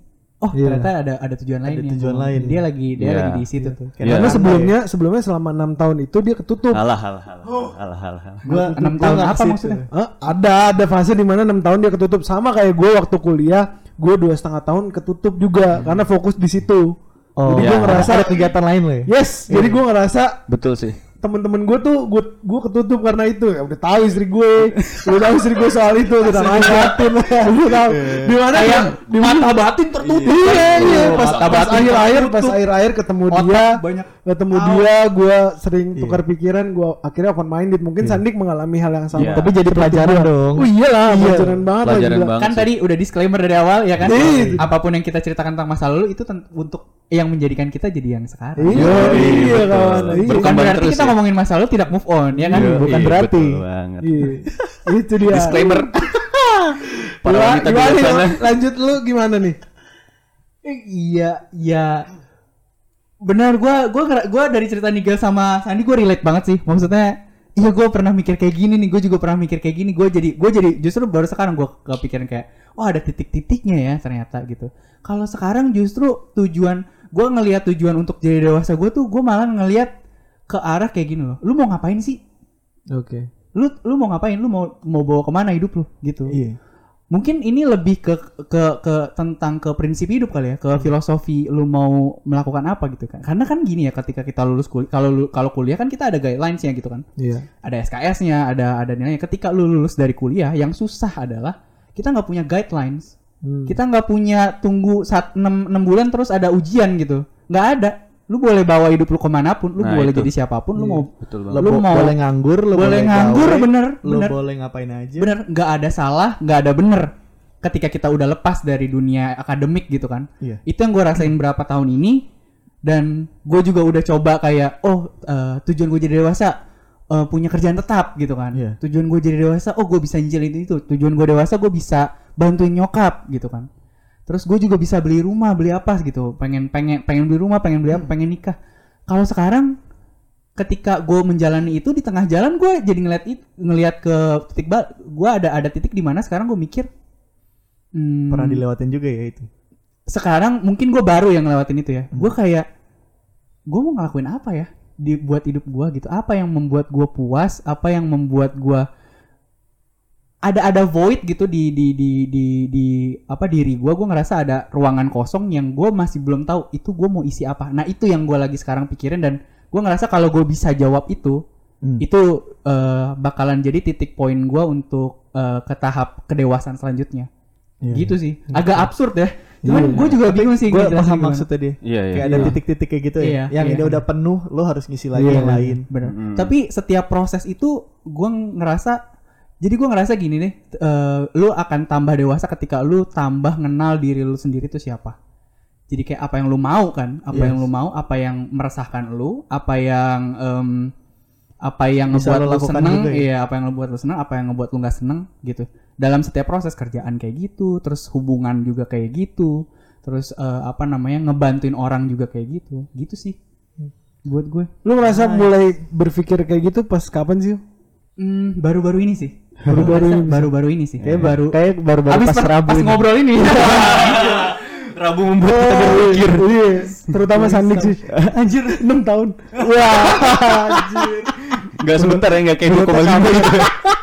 Oh, Iya. ternyata ada ada tujujuan lain ya. tujuan lain. Dia lagi dia Iya. lagi di situ tuh. Iya. Karena sebelumnya sebelumnya selama enam tahun itu dia ketutup. halah halah halah halah. Gua Enam tahun nggak apa situ. maksudnya? Hah? ada ada fase di mana enam tahun dia ketutup sama kayak gue waktu kuliah gue dua setengah tahun ketutup juga karena fokus di situ. Oh, jadi iya. gue ngerasa ada kegiatan lain loh ya. yes, jadi gue ngerasa betul sih temen-temen gue tuh gue gue ketutup karena itu. Ya udah tahu istri gue udah tahu istri gue soal itu udah batin udah tahu. Di mana ya di mata batin tertutup. Iya iya. Pas pas akhir akhir pas akhir akhir ketemu dia. banyak. Ketemu dia gue sering tukar pikiran gue akhirnya open minded mungkin Sandik mengalami hal yang sama Iya. Tapi jadi pelajaran dong. oh iyalah pelajaran banget lah, pelajaran banget Kan sih. tadi udah disclaimer dari awal ya kan. Iya. Apa pun yang kita ceritakan tentang masa lalu itu untuk yang menjadikan kita jadi yang sekarang. iya Yoi, iya betul. kawan iya Bukan Berkembang berarti terus kita ya. ngomongin masa lalu tidak move on ya kan? Iya, bukan iya, berarti. betul banget iya itu dia disclaimer para wanita di sana lanjut lu gimana nih Eh, iya, iya. Benar, gua gua gua dari cerita Nigel sama Sandi gua relate banget sih. Maksudnya, iya gua pernah mikir kayak gini nih, gua juga pernah mikir kayak gini. Gua jadi gua jadi justru baru sekarang gua kepikiran kayak, oh ada titik-titiknya ya ternyata gitu. Kalau sekarang justru tujuan gua ngelihat tujuan untuk jadi dewasa gua tuh gua malah ngelihat ke arah kayak gini loh. Lu mau ngapain sih? oke Lu lu mau ngapain? Lu mau mau bawa ke mana hidup lu gitu Iya. Mungkin ini lebih ke ke ke tentang ke prinsip hidup kali ya ke filosofi lu mau melakukan apa gitu kan. Karena kan gini ya ketika kita lulus kuliah kalau lu- kalau kuliah kan kita ada guidelines-nya gitu kan. Iya. Ada SKS-nya ada ada nilainya. Ketika lu lulus dari kuliah yang susah adalah kita nggak punya guidelines. Hmm. kita nggak punya tunggu saat 6, bulan terus ada ujian gitu. Nggak ada lu boleh bawa hidup lu ke mana pun lu Nah, boleh itu. jadi siapa pun lu Iya. mau betul banget Lu mau- boleh nganggur, lo boleh nganggur gawe, bener lo bener boleh ngapain aja. bener nggak ada salah nggak ada bener ketika kita udah lepas dari dunia akademik gitu kan Iya. itu yang gue rasain berapa tahun ini dan gue juga udah coba kayak oh eh, tujuan gue jadi dewasa eh, punya kerjaan tetap gitu kan Iya. tujuan gue jadi dewasa oh gue bisa nyicilin itu tujuan gue dewasa gue bisa bantuin nyokap gitu kan terus gue juga bisa beli rumah beli apa gitu. Pengen pengen pengen beli rumah pengen beli apa pengen nikah. Kalau sekarang ketika gue menjalani itu di tengah jalan gue jadi ngeliat it, ngeliat ke titik bal gue ada ada titik di mana sekarang gue mikir hmm, Pernah dilewatin juga ya itu. sekarang mungkin gue baru yang ngelewatin itu ya. Gue kayak gue mau ngelakuin apa ya? Di buat hidup gue gitu. Apa yang membuat gue puas? Apa yang membuat gue ada ada void gitu di di di di, di apa diri gue gue ngerasa ada ruangan kosong yang gue masih belum tahu itu gue mau isi apa nah itu yang gue lagi sekarang pikirin dan gue ngerasa kalau gue bisa jawab itu Hmm. itu eh, bakalan jadi titik poin gue untuk eh, ke tahap kedewasaan selanjutnya Iya. gitu sih agak absurd ya cuman gue juga bingung sih Gue paham gimana. maksudnya dia. iya iya Kayak ada Iya. titik-titik kayak gitu ya. Iya, yang iya. ini udah penuh, lo harus ngisi lagi Iya, yang lain. bener Mm. tapi setiap proses itu gue ngerasa jadi gue ngerasa gini nih eh, lu akan tambah dewasa ketika lu tambah kenal diri lu sendiri itu siapa jadi kayak apa yang lu mau kan apa Yes. yang lu mau apa yang meresahkan lu apa yang em, apa yang Bisa ngebuat lu lakukan seneng ya? iya apa yang ngebuat lu seneng apa yang ngebuat lu nggak seneng gitu dalam setiap proses kerjaan kayak gitu terus hubungan juga kayak gitu terus eh, apa namanya ngebantuin orang juga kayak gitu gitu sih buat gue Lu ngerasa mulai berpikir kayak gitu pas kapan sih? Hmm, baru-baru ini sih Baru-baru ini. baru-baru ini sih Kayak baru kayak baru-baru Abis pas pas, Rabu pas ini. ngobrol ini Rabu membuat kita berpikir. Iya, terutama Sandik sih. Anjir, 6 tahun. Wah, anjir. Nggak sebentar ya, nggak kayak dua koma lima gitu.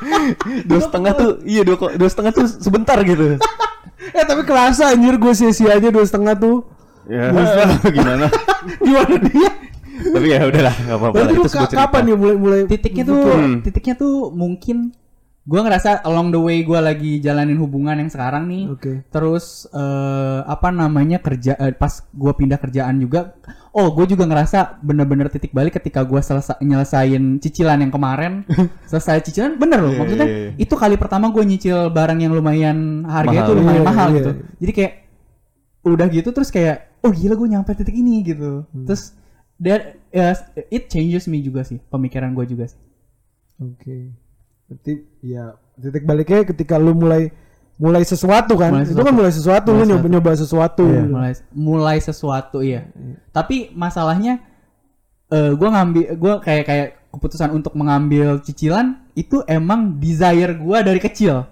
Dua setengah tuh, iya dua, dua setengah tuh sebentar gitu. Eh tapi kerasa anjir gue sia-sia aja dua setengah tuh. Ya, gimana? Gimana dia? Tapi ya udahlah, nggak apa-apa. Berarti lu kapan nih mulai mulai titiknya tuh Hmm. titiknya tuh mungkin gue ngerasa along the way gue lagi jalanin hubungan yang sekarang nih Oke. terus eh, apa namanya kerja eh, pas gue pindah kerjaan juga oh gue juga ngerasa bener-bener titik balik ketika gue selesai nyelesain cicilan yang kemarin selesai cicilan bener loh Iya, maksudnya iya, iya. itu kali pertama gue nyicil barang yang lumayan harganya Mahal. tuh lumayan Iya, mahal iya, gitu iya. jadi kayak udah gitu terus kayak oh gila gue nyampe titik ini gitu Hmm. terus that ya, it changes me juga sih pemikiran gue juga sih Oke. Berarti ya titik baliknya ketika lu mulai mulai sesuatu kan. Mulai Itu sesuatu. kan mulai sesuatu lu nyoba nyoba sesuatu. Iya. mulai mulai sesuatu iya tapi masalahnya eh gue ngambil gue kayak kayak keputusan untuk mengambil cicilan itu emang desire gue dari kecil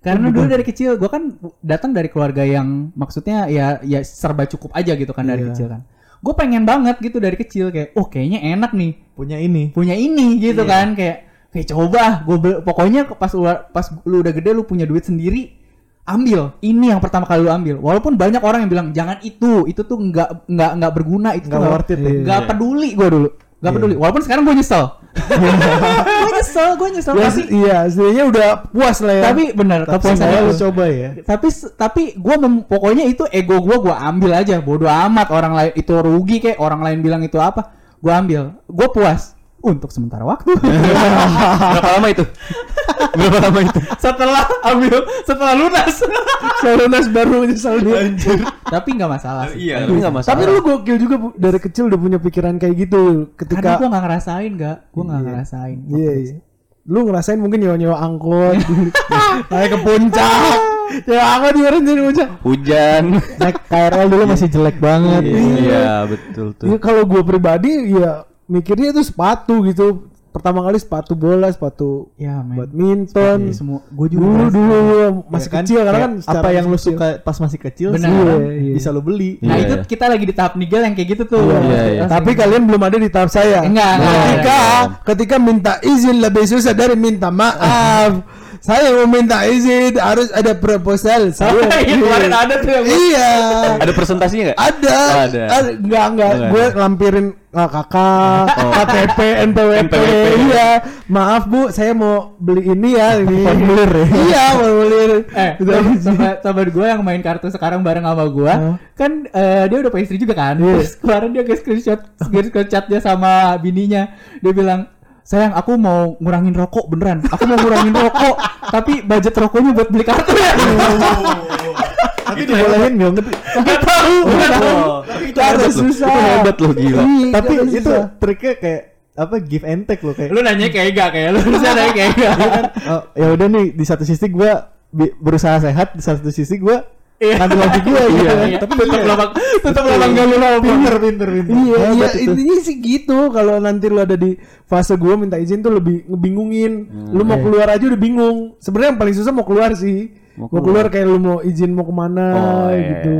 karena dulu dari kecil gue kan datang dari keluarga yang maksudnya ya ya serba cukup aja gitu kan dari Iya. kecil kan gue pengen banget gitu dari kecil kayak oh kayaknya enak nih punya ini. punya ini gitu kan kayak kayak coba gue pokoknya pas lu, pas lu udah gede lu punya duit sendiri ambil. Ini yang pertama kali lu ambil. Walaupun banyak orang yang bilang jangan itu itu tuh nggak nggak nggak berguna itu Nggak worth it ya. nggak peduli gue dulu. Nggak peduli. Walaupun sekarang gue nyesel. Gue nyesel gue nyesel. Ya, tapi iya, sebenarnya udah puas lah ya. tapi bener Tapi saya lu coba ya. tapi tapi gue pokoknya itu ego gue gue ambil aja. Bodoh amat orang lain itu rugi kayak orang lain bilang itu apa gue ambil. Gue puas untuk sementara waktu Berapa lama itu? Berapa lama itu? setelah ambil setelah lunas Salunas baru nyesel dia. tapi nggak masalah sih Iya, tapi nggak masalah. Tapi lu gokil juga Bu. dari kecil udah punya pikiran kayak gitu karena ketika gue nggak ngerasain nggak gue nggak ngerasain Iya, iya. Lu ngerasain mungkin nyewa-nyewa angkot Naik ke puncak Ya angkot di orang jadi puncak Hujan. Naik KRL dulu masih jelek banget. Iya, betul tuh. Ya kalau gue pribadi ya mikirnya itu sepatu gitu Pertama kali sepatu bola, sepatu ya men badminton semua gue juga Dulu dulu masih Ya kan? kecil karena kan secara apa yang lu kecil. suka pas masih kecil Benar. sekarang Iya, iya. bisa lu beli. nah Iya, itu iya. kita lagi di tahap nigel yang kayak gitu tuh Iya, Iya, iya. Tapi kalian belum ada di tahap saya. Enggak, enggak, Ketika enggak. ketika minta izin lebih susah dari minta maaf. saya mau minta izin harus ada proposal. Saya Iya, kemarin ada tuh yang Iya. Ada presentasinya nggak? Ada. Oh, ada. Ada. Enggak, enggak. Oh, Gue lampirin uh, kakak, Oh. KTP, NPWP. NPWP. Iya. Maaf Bu, saya mau beli ini ya ini. Formulir ya? Iya, formulir. Eh, sahabat, sahabat gue yang main kartu sekarang bareng sama gue, kan eh, dia udah punya istri juga kan. Iya. Terus kemarin dia screenshot, screenshot dia sama bininya. Dia bilang, sayang aku mau ngurangin rokok beneran. Aku mau ngurangin rokok, tapi budget rokoknya buat beli kartu ya. Tapi dibolehin nggak ngerti. Gak tahu, gak tahu. Itu Cara hebat loh. susah. Itu hebat loh gila. Iya, Tapi itu triknya kayak apa give and take lo kayak. Lu nanya kayak gak kayak lu bisa nanya kayak gak. Dia kan oh, ya udah nih di satu sisi gue berusaha sehat, di satu sisi gue Iya. Ngambil lagi gue gitu Iya, kan. iya. Tapi Tutup iya. lubang, tutup lubang gali lubang. Pinter, pinter, pinter. Iya, iya intinya sih gitu. Kalau nanti lu ada di fase gua minta izin tuh lebih ngebingungin. lu mau keluar aja udah bingung. Sebenarnya yang paling susah mau keluar sih. Mau Mau, keluar. kayak lu mau izin mau ke mana Oh, iya. gitu.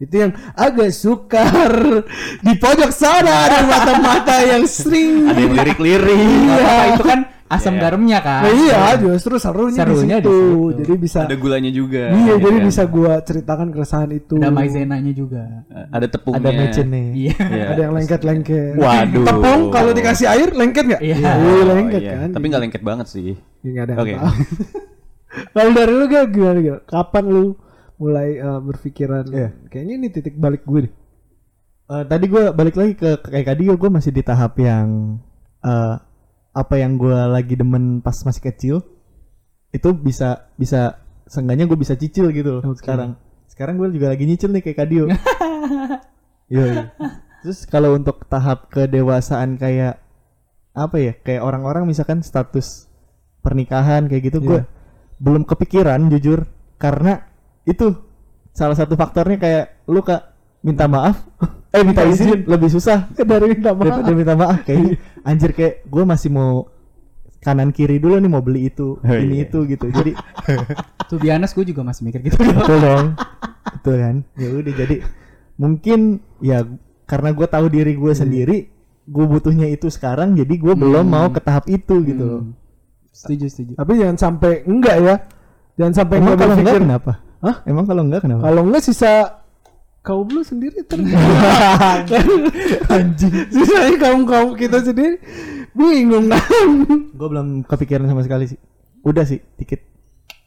Itu yang agak sukar di pojok sana ada mata-mata yang sering. Ada yang lirik-lirik. Gak apa-apa, itu kan asam Iya. garamnya kan. Nah, iya, justru serunya, Serunya di di situ. situ. Jadi bisa Ada gulanya juga. Iya, jadi kan? bisa gua ceritakan keresahan itu. Ada maizenanya juga. Ada tepungnya. Ada mecin nih. Iya. Iya. Ada yang lengket-lengket. Waduh. Tepung kalau dikasih air lengket nggak? Iya. Iya, Oh, lengket iya. kan. Tapi nggak lengket banget sih. Ya, nggak ada. Oke. apa. Kalau dari lu gak gimana gimana? Kapan lu mulai uh, berpikiran Iya. kayaknya ini titik balik gue deh. Eh, tadi gue balik lagi ke kayak tadi gue masih di tahap yang eh, apa yang gue lagi demen pas masih kecil itu bisa bisa seenggaknya gue bisa cicil gitu loh Oke. sekarang. Sekarang gue juga lagi nyicil nih kayak kadio Yoi. terus kalau untuk tahap kedewasaan kayak apa ya kayak orang-orang misalkan status pernikahan kayak gitu gue Iya. belum kepikiran jujur. Karena itu salah satu faktornya kayak lu kak minta maaf. Eh minta izin lebih susah. Dari minta maaf. Daripada minta maaf kayaknya anjir kayak gue masih mau kanan kiri dulu nih mau beli itu Oh, ini iya. itu gitu jadi Tuh biasa gue juga masih mikir gitu. betul dong betul kan ya udah jadi mungkin ya karena gue tahu diri gue sendiri gue butuhnya itu sekarang jadi gue belum mau ke tahap itu gitu loh. setuju setuju. tapi jangan sampai enggak ya jangan sampai emang enggak kalau enggak kenapa Hah? emang kalau enggak kenapa kalau enggak sisa kaum lu sendiri ter anjing. Sisanya kaum kaum kita sendiri. Bingung kan gue belum kepikiran sama sekali sih. Udah sih dikit.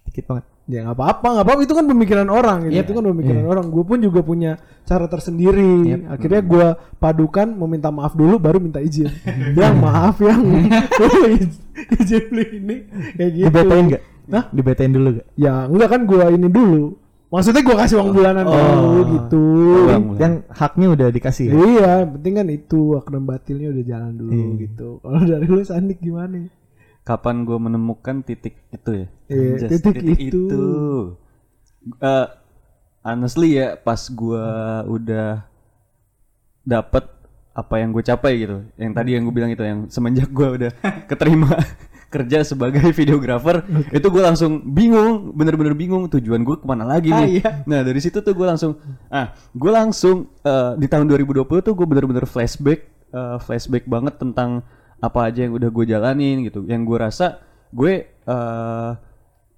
Dikit banget. Ya nggak apa-apa nggak apa-apa. Itu kan pemikiran orang gitu. Iya. itu kan pemikiran orang. Gue pun juga punya cara tersendiri. Akhirnya gue padukan meminta maaf dulu baru minta izin. Yang maaf yang izin beli ini. Kayak gitu. Dibetain nggak? Hah? dibetain dulu gak ya enggak kan gue ini dulu maksudnya gue kasih uang bulanan Oh. dulu gitu yang haknya udah dikasih ya? Iya, penting kan itu hak dan batilnya udah jalan dulu Iya. gitu. Kalau dari lu Sandik gimana? Kapan gue menemukan titik itu ya? Iya, Anjas, titik itu. Eh, honestly ya, pas gue udah dapet apa yang gue capai gitu, yang tadi yang gue bilang itu, yang semenjak gue udah keterima kerja sebagai videografer, itu gue langsung bingung, bener-bener bingung tujuan gue ke mana lagi Ah, nih. iya. Nah dari situ tuh gue langsung, ah gue langsung eh, di tahun 2020 tuh gue bener-bener flashback, eh, flashback banget tentang apa aja yang udah gue jalanin gitu. Yang gue rasa gue eh,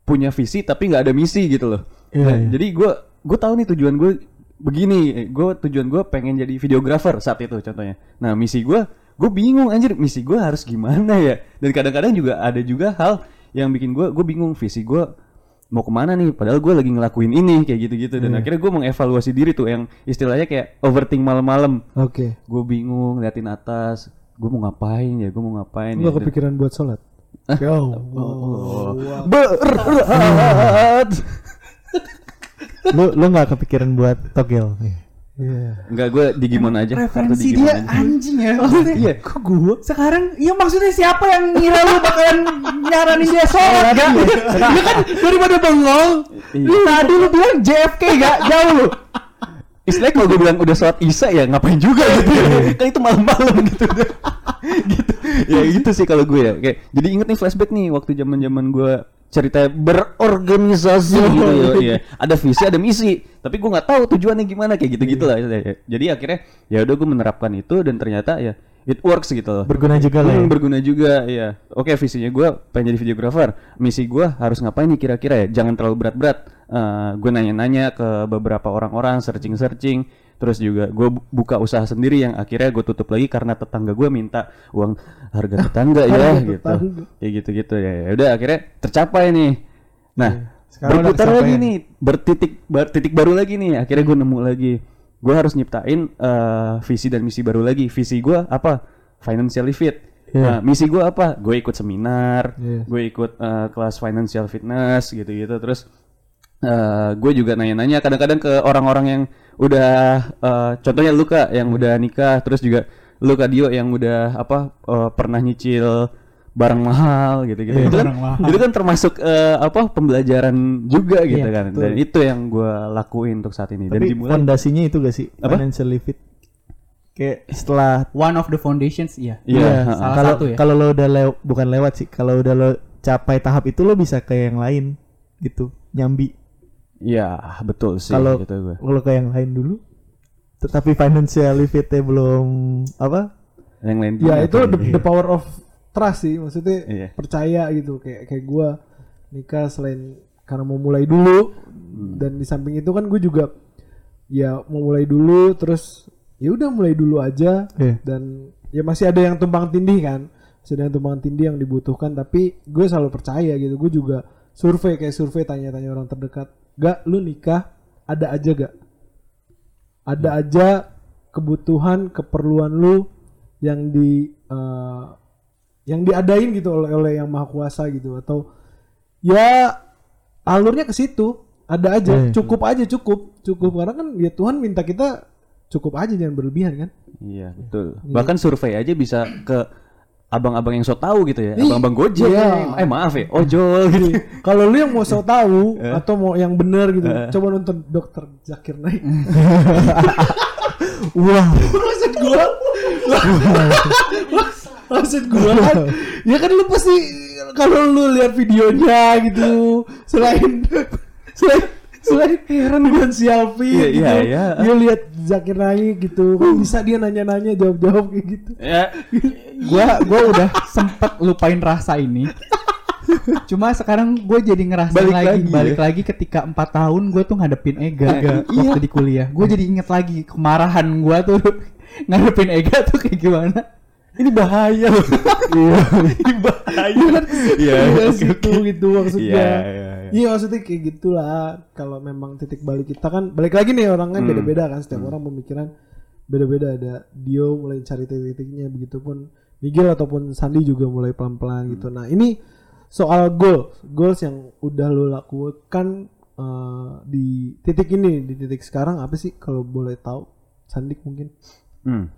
punya visi tapi nggak ada misi gitu loh. Iya, Nah, iya. Jadi gue gue tahu nih tujuan gue begini, gue tujuan gue pengen jadi videografer saat itu contohnya. Nah misi gue, gue bingung anjir misi gue harus gimana ya. Dan kadang-kadang juga ada juga hal yang bikin gue, gue bingung visi gue mau ke mana nih? Padahal gue lagi ngelakuin ini kayak gitu-gitu. Dan akhirnya gue mengevaluasi diri tuh yang istilahnya kayak overthink malam-malam. Oke. gue bingung liatin atas gue mau ngapain ya gue mau ngapain Lu ya? Kepikiran buat sholat? Yo. berat. Lu lu nggak kepikiran buat togel Iya. Enggak gue Digimon aja kartu Referensi dia aja. anjing ya. Maksudnya, Iya. Kok gua? Sekarang, iya maksudnya siapa yang ngira lu bakalan nyaranin dia sholat gak? Dia kan daripada bengong. Iya. Tadi lu bilang JFK gak jauh lu. Istilahnya kalau gue bilang udah sholat isya ya ngapain juga gitu ya. kan itu malam-malam gitu gitu ya gitu sih kalau gue ya kayak jadi inget nih flashback nih waktu zaman zaman gue cerita berorganisasi gitu ya iya. ada visi ada misi. Tapi gue nggak tahu tujuannya gimana kayak gitu gitulah jadi akhirnya ya udah gue menerapkan itu dan ternyata ya it works gitu loh. Berguna juga lah ya. Hmm, berguna juga ya oke visinya gue pengen jadi videografer misi gue harus ngapain nih kira-kira ya? Jangan terlalu berat-berat. Eh, gue nanya-nanya ke beberapa orang-orang searching-searching terus juga gue bu- buka usaha sendiri yang akhirnya gue tutup lagi karena tetangga gue minta uang harga tetangga ya Harga gitu. tetangga. kayak gitu-gitu. Ya ya udah akhirnya tercapai nih. Nah Sekarang udah berputar lagi nih bertitik bar- titik baru lagi nih. Akhirnya gue nemu lagi. Gue harus nyiptain eh, visi dan misi baru lagi. Visi gue apa? Financially fit. Iya. nah misi gue apa? Gue ikut seminar Iya. gue ikut eh, kelas financial fitness gitu-gitu. Terus eh, gue juga nanya-nanya kadang-kadang ke orang-orang yang udah eh, contohnya lu kak yang udah nikah terus juga lu kak Dio yang udah apa eh, pernah nyicil barang mahal gitu-gitu Iya, itu kan barang mahal. itu kan termasuk eh, apa pembelajaran juga gitu Iya, kan dan itu yang gue lakuin untuk saat ini dan tapi dimulai fondasinya itu gak sih Apa? financially fit kayak setelah One of the foundations, iya. Iya, Iya, ha-ha. salah kalau satu ya. kalau lo udah lew- bukan lewat sih kalau udah lo capai tahap itu lo bisa ke yang lain gitu nyambi Iya betul sih kalau gitu gue kalau ke yang lain dulu tetapi financially fitnya belum apa yang lain Ya itu the, the power of trust sih, maksudnya Iya. percaya gitu kayak kayak gua nikah selain karena mau mulai dulu Hmm. dan di samping itu kan gue juga ya mau mulai dulu terus ya udah mulai dulu aja Iya. dan ya masih ada yang tumpang tindih kan masih ada yang tumpang tindih yang dibutuhkan tapi gue selalu percaya gitu gue juga survei kayak survei tanya-tanya orang terdekat. Gak lu nikah ada aja gak? Ada aja kebutuhan keperluan lu yang di eh, yang diadain gitu oleh oleh yang maha kuasa gitu. Atau ya alurnya ke situ. Ada aja. Hmm. cukup aja cukup. Cukup karena kan ya Tuhan minta kita cukup aja jangan berlebihan kan? Iya betul. Bahkan survei aja bisa ke abang-abang yang so tahu gitu ya, abang-abang Gojek, Iya. eh maaf ya, ojol gitu. Kalau lu yang mau so tahu atau mau yang benar gitu, coba nonton Dokter Zakir Naik. Wah, maksud gua? Maksud gua kan ya kan lu pasti kalau lu lihat videonya gitu selain selain selain heran dengan si Alfi Iya, gitu, iya, iya. dia lihat Zakir Naik gitu. Kan bisa dia nanya-nanya jawab-jawab kayak gitu. Ya, gua gua udah sempet lupain rasa ini. Cuma sekarang gue jadi ngerasain Balik lagi, lagi, balik ya? lagi ketika empat tahun gue tuh ngadepin Ega Ega, waktu di kuliah. Gue jadi inget lagi kemarahan gue tuh ngadepin Ega tuh kayak gimana. Ini bahaya loh. iya. Ini bahaya. Iya, iya gitu maksudnya. Iya, iya, iya. Iya maksudnya kayak gitulah kalau memang titik balik kita kan balik lagi nih orang kan Hmm. beda-beda kan setiap orang pemikiran beda-beda ada Dio mulai cari titik-titiknya begitupun Miguel ataupun Sandi juga mulai pelan-pelan gitu. Nah ini soal goal goals yang udah lo lakukan eh, di titik ini di titik sekarang apa sih kalau boleh tahu Sandik mungkin? Hmm.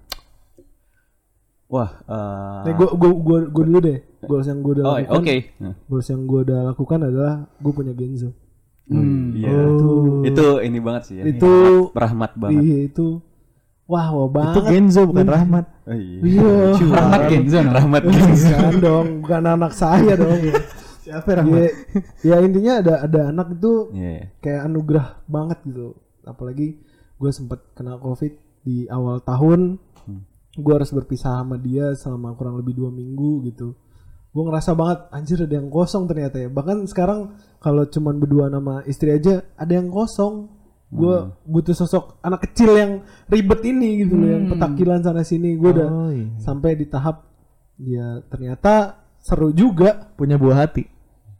Wah, eh, Nih gua gua gua, gua dulu deh goals yang gua udah oh, lakukan. oke. Nah, Goals yang gua udah lakukan adalah gua punya Genzo. Hmm. Iya. Oh. Itu ini banget sih ya. Itu- rahmat banget. Iya itu wah wah itu banget. Genzo bukan Rahmat. Oh, iya. Iya. Rahmat Genzo? Rahmat Bukan dong, bukan anak saya dong. Siapa Rahmat? ya, ya intinya ada ada anak itu Iya. iya. kayak anugerah banget gitu. Apalagi gue sempet kena covid di awal tahun. Gue harus berpisah sama dia selama kurang lebih dua minggu gitu. Gue ngerasa banget anjir ada yang kosong ternyata ya. Bahkan sekarang kalau cuman berdua nama istri aja ada yang kosong. Gue butuh sosok anak kecil yang ribet ini gitu loh, yang petakilan sana sini. Gue udah Oh, iya. sampai di tahap ya ternyata seru juga Punya buah hati.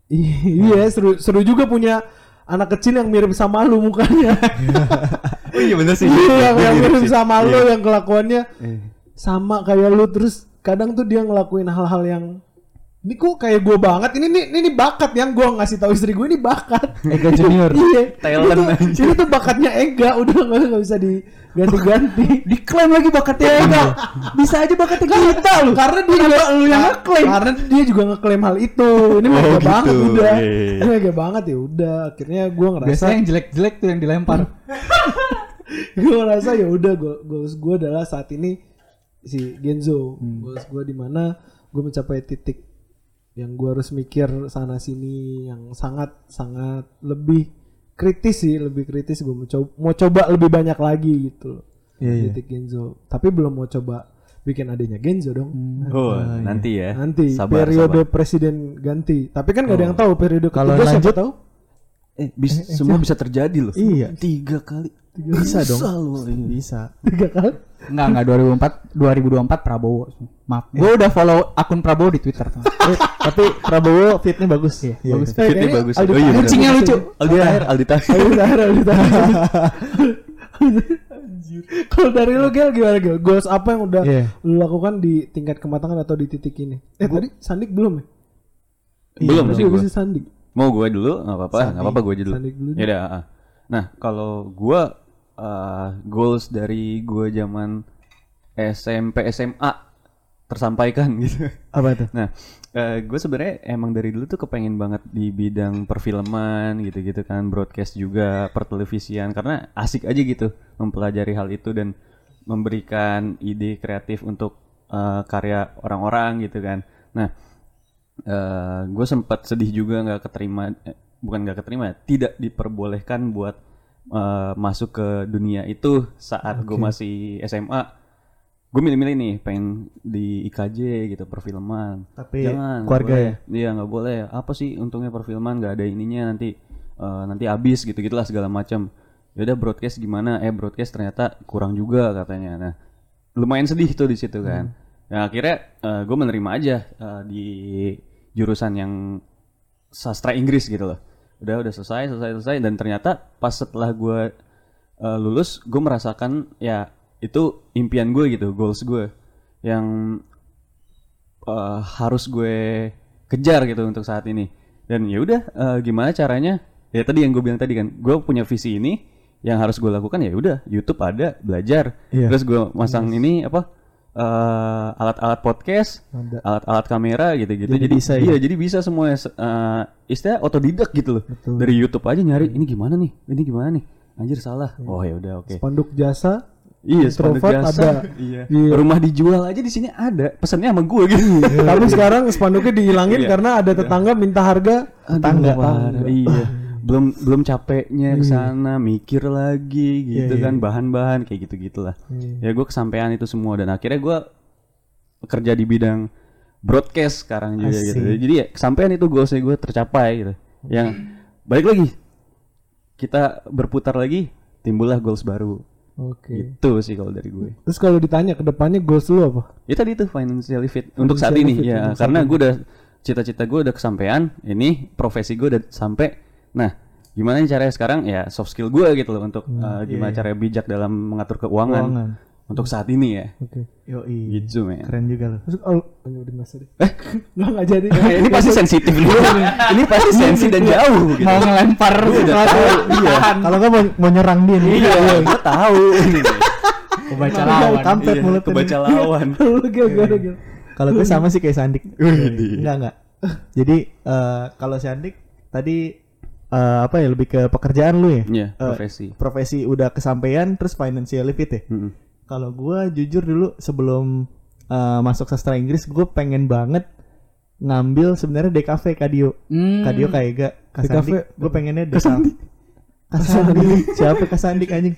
iya seru seru juga punya anak kecil yang mirip sama lu mukanya Oh iya bener sih. iya yang, yang Mirip sama lu Iya. yang kelakuannya Eh. Sama kayak lu terus kadang tuh dia ngelakuin hal-hal yang ini kok kayak gue banget? Ini nih ini, nih bakat yang gue ngasih tahu istri gue ini bakat. Ega Junior. iya. Talent. ini tuh, ini tuh bakatnya Ega. Udah nggak nggak bisa diganti-ganti. Diklaim lagi bakatnya Ega. Bisa aja bakatnya kita lu. karena dia juga lu yang ngeklaim. karena dia juga ngeklaim hal itu. Ini mega Oh, gitu. banget udah Iya, iya, iya. ini mega banget ya udah. Akhirnya gue ngerasa biasanya yang jelek-jelek tuh yang dilempar. Gue ngerasa ya udah goals gue adalah saat ini si Genzo. Goals gue di mana? Gue mencapai titik yang gue harus mikir sana sini yang sangat sangat lebih kritis sih lebih kritis. Gue mau coba mau coba lebih banyak lagi gitu Iya, iya. titik Genzo. Tapi belum mau coba bikin adanya Genzo dong. Oh, nanti ya. nanti Sabar, periode sabar. presiden ganti. Tapi kan gak ada yang tahu periode Kalau lanjut, tahu. Eh, bis- semua bisa terjadi loh. Iya. Tiga kali. Bisa dong. loh. ini. Bisa. tiga kali Enggak, enggak 2004 2024 Prabowo. Maaf. Gue udah follow akun Prabowo di Twitter. Eh, tapi Prabowo fitnya bagus. Iya, bagus. Eh, Fitnya bagus. Aldi Oh iya. Kucingnya lucu. Aldi Tahir, Aldi Tahir. Ayo Zahra, ayo Zahra. Kalau dari lu Gel gimana Gel? Goals apa yang udah Iya. lu lakukan di tingkat kematangan atau di titik ini? Eh tadi Sandik belum ya? Belum Tadi sih gue gua. sih Sandik. Mau gue dulu nggak apa-apa, nggak apa-apa gue dulu. Sandik dulu. Ya udah. ah. Nah kalau gue uh, goals dari gue zaman SMP SMA tersampaikan gitu. Apa tuh? Nah, gue sebenarnya emang dari dulu tuh kepengen banget di bidang perfilman gitu-gitu kan, broadcast juga, pertelevisian karena asik aja gitu mempelajari hal itu dan memberikan ide kreatif untuk eh, karya orang-orang gitu kan. Nah, gue sempat sedih juga nggak keterima, eh, bukan nggak keterima, tidak diperbolehkan buat eh, masuk ke dunia itu saat gue masih SMA. Gue milih-milih nih, pengen di IKJ gitu perfilman. Tapi Jangan, keluarga boleh. ya? Iya nggak boleh. Apa sih untungnya perfilman nggak ada ininya nanti eh, nanti habis gitu gitulah segala macam. Ya udah broadcast gimana? Eh broadcast ternyata kurang juga katanya. Nah lumayan sedih tuh di situ kan. Nah akhirnya gue menerima aja eh, di jurusan yang sastra Inggris gitu loh. Udah udah selesai selesai selesai. Dan ternyata pas setelah gue eh, lulus gue merasakan ya itu impian gue gitu goals gue yang eh, harus gue kejar gitu untuk saat ini. Dan ya udah eh, gimana caranya? Ya tadi yang gue bilang tadi kan gue punya visi ini yang harus gue lakukan ya udah YouTube ada belajar. Iya. terus gue masang ini apa eh, alat-alat podcast, Ada. alat-alat kamera gitu-gitu. Jadi Jadi, bisa ya? iya, jadi bisa semuanya uh, istilah otodidak gitu loh. Dari YouTube aja nyari ini gimana nih? Ini gimana nih? Anjir salah. Oh ya udah oke. Spanduk jasa. Iya, spanduk jasa. ada. Iya. Iya. Rumah dijual aja di sini ada. Pesannya sama gue gitu. Tapi sekarang spanduknya dihilangin Iya. karena ada tetangga minta harga Tangga, Tangga. Iya. Belum belum capeknya ke sana mikir lagi gitu Iya, kan bahan-bahan kayak gitu-gitulah. Ya gue kesampaian itu semua dan akhirnya gue kerja di bidang broadcast sekarang juga gitu. Jadi ya kesampaian itu goalsnya gue tercapai gitu. Yang balik lagi kita berputar lagi timbullah goals baru. Oke. Itu sih kalau dari gue. Terus kalau ditanya ke depannya goals lu apa? Ya tadi itu financially fit untuk saat ini fit ya karena gue udah cita-cita gue udah kesampaian ini profesi gue udah sampai nah gimana nih caranya sekarang ya soft skill gue gitu loh untuk uh, gimana caranya bijak dalam mengatur keuangan, Keuangan. untuk saat ini ya Oke. Yoi. gitu men Keren juga loh. Terus kalau oh, udah nggak usah deh. Nggak nggak jadi. Eh, ini pasti sensitif nih ini pasti sensi dan jauh gitu. Mau ngelempar iya Kalau nggak mau, mau nyerang dia nih. iya gue tahu ini Kebaca lawan. Kampret Iya, mulutnya kebaca lawan? Kalau gue sama sih kayak Sandik. Enggak enggak. Jadi eh, kalau Sandik tadi eh, apa ya lebih ke pekerjaan lu ya? Iya, Eh, profesi profesi udah kesampaian terus financially fit ya. Mm-mm. Kalau gua jujur dulu sebelum eh, masuk sastra Inggris gue pengen banget ngambil sebenarnya DKV Kadio. Hmm. Kadio kayak gak Kasandik. DKV. Gue pengennya DKV. Kasandik. Siapa Kasandik anjing?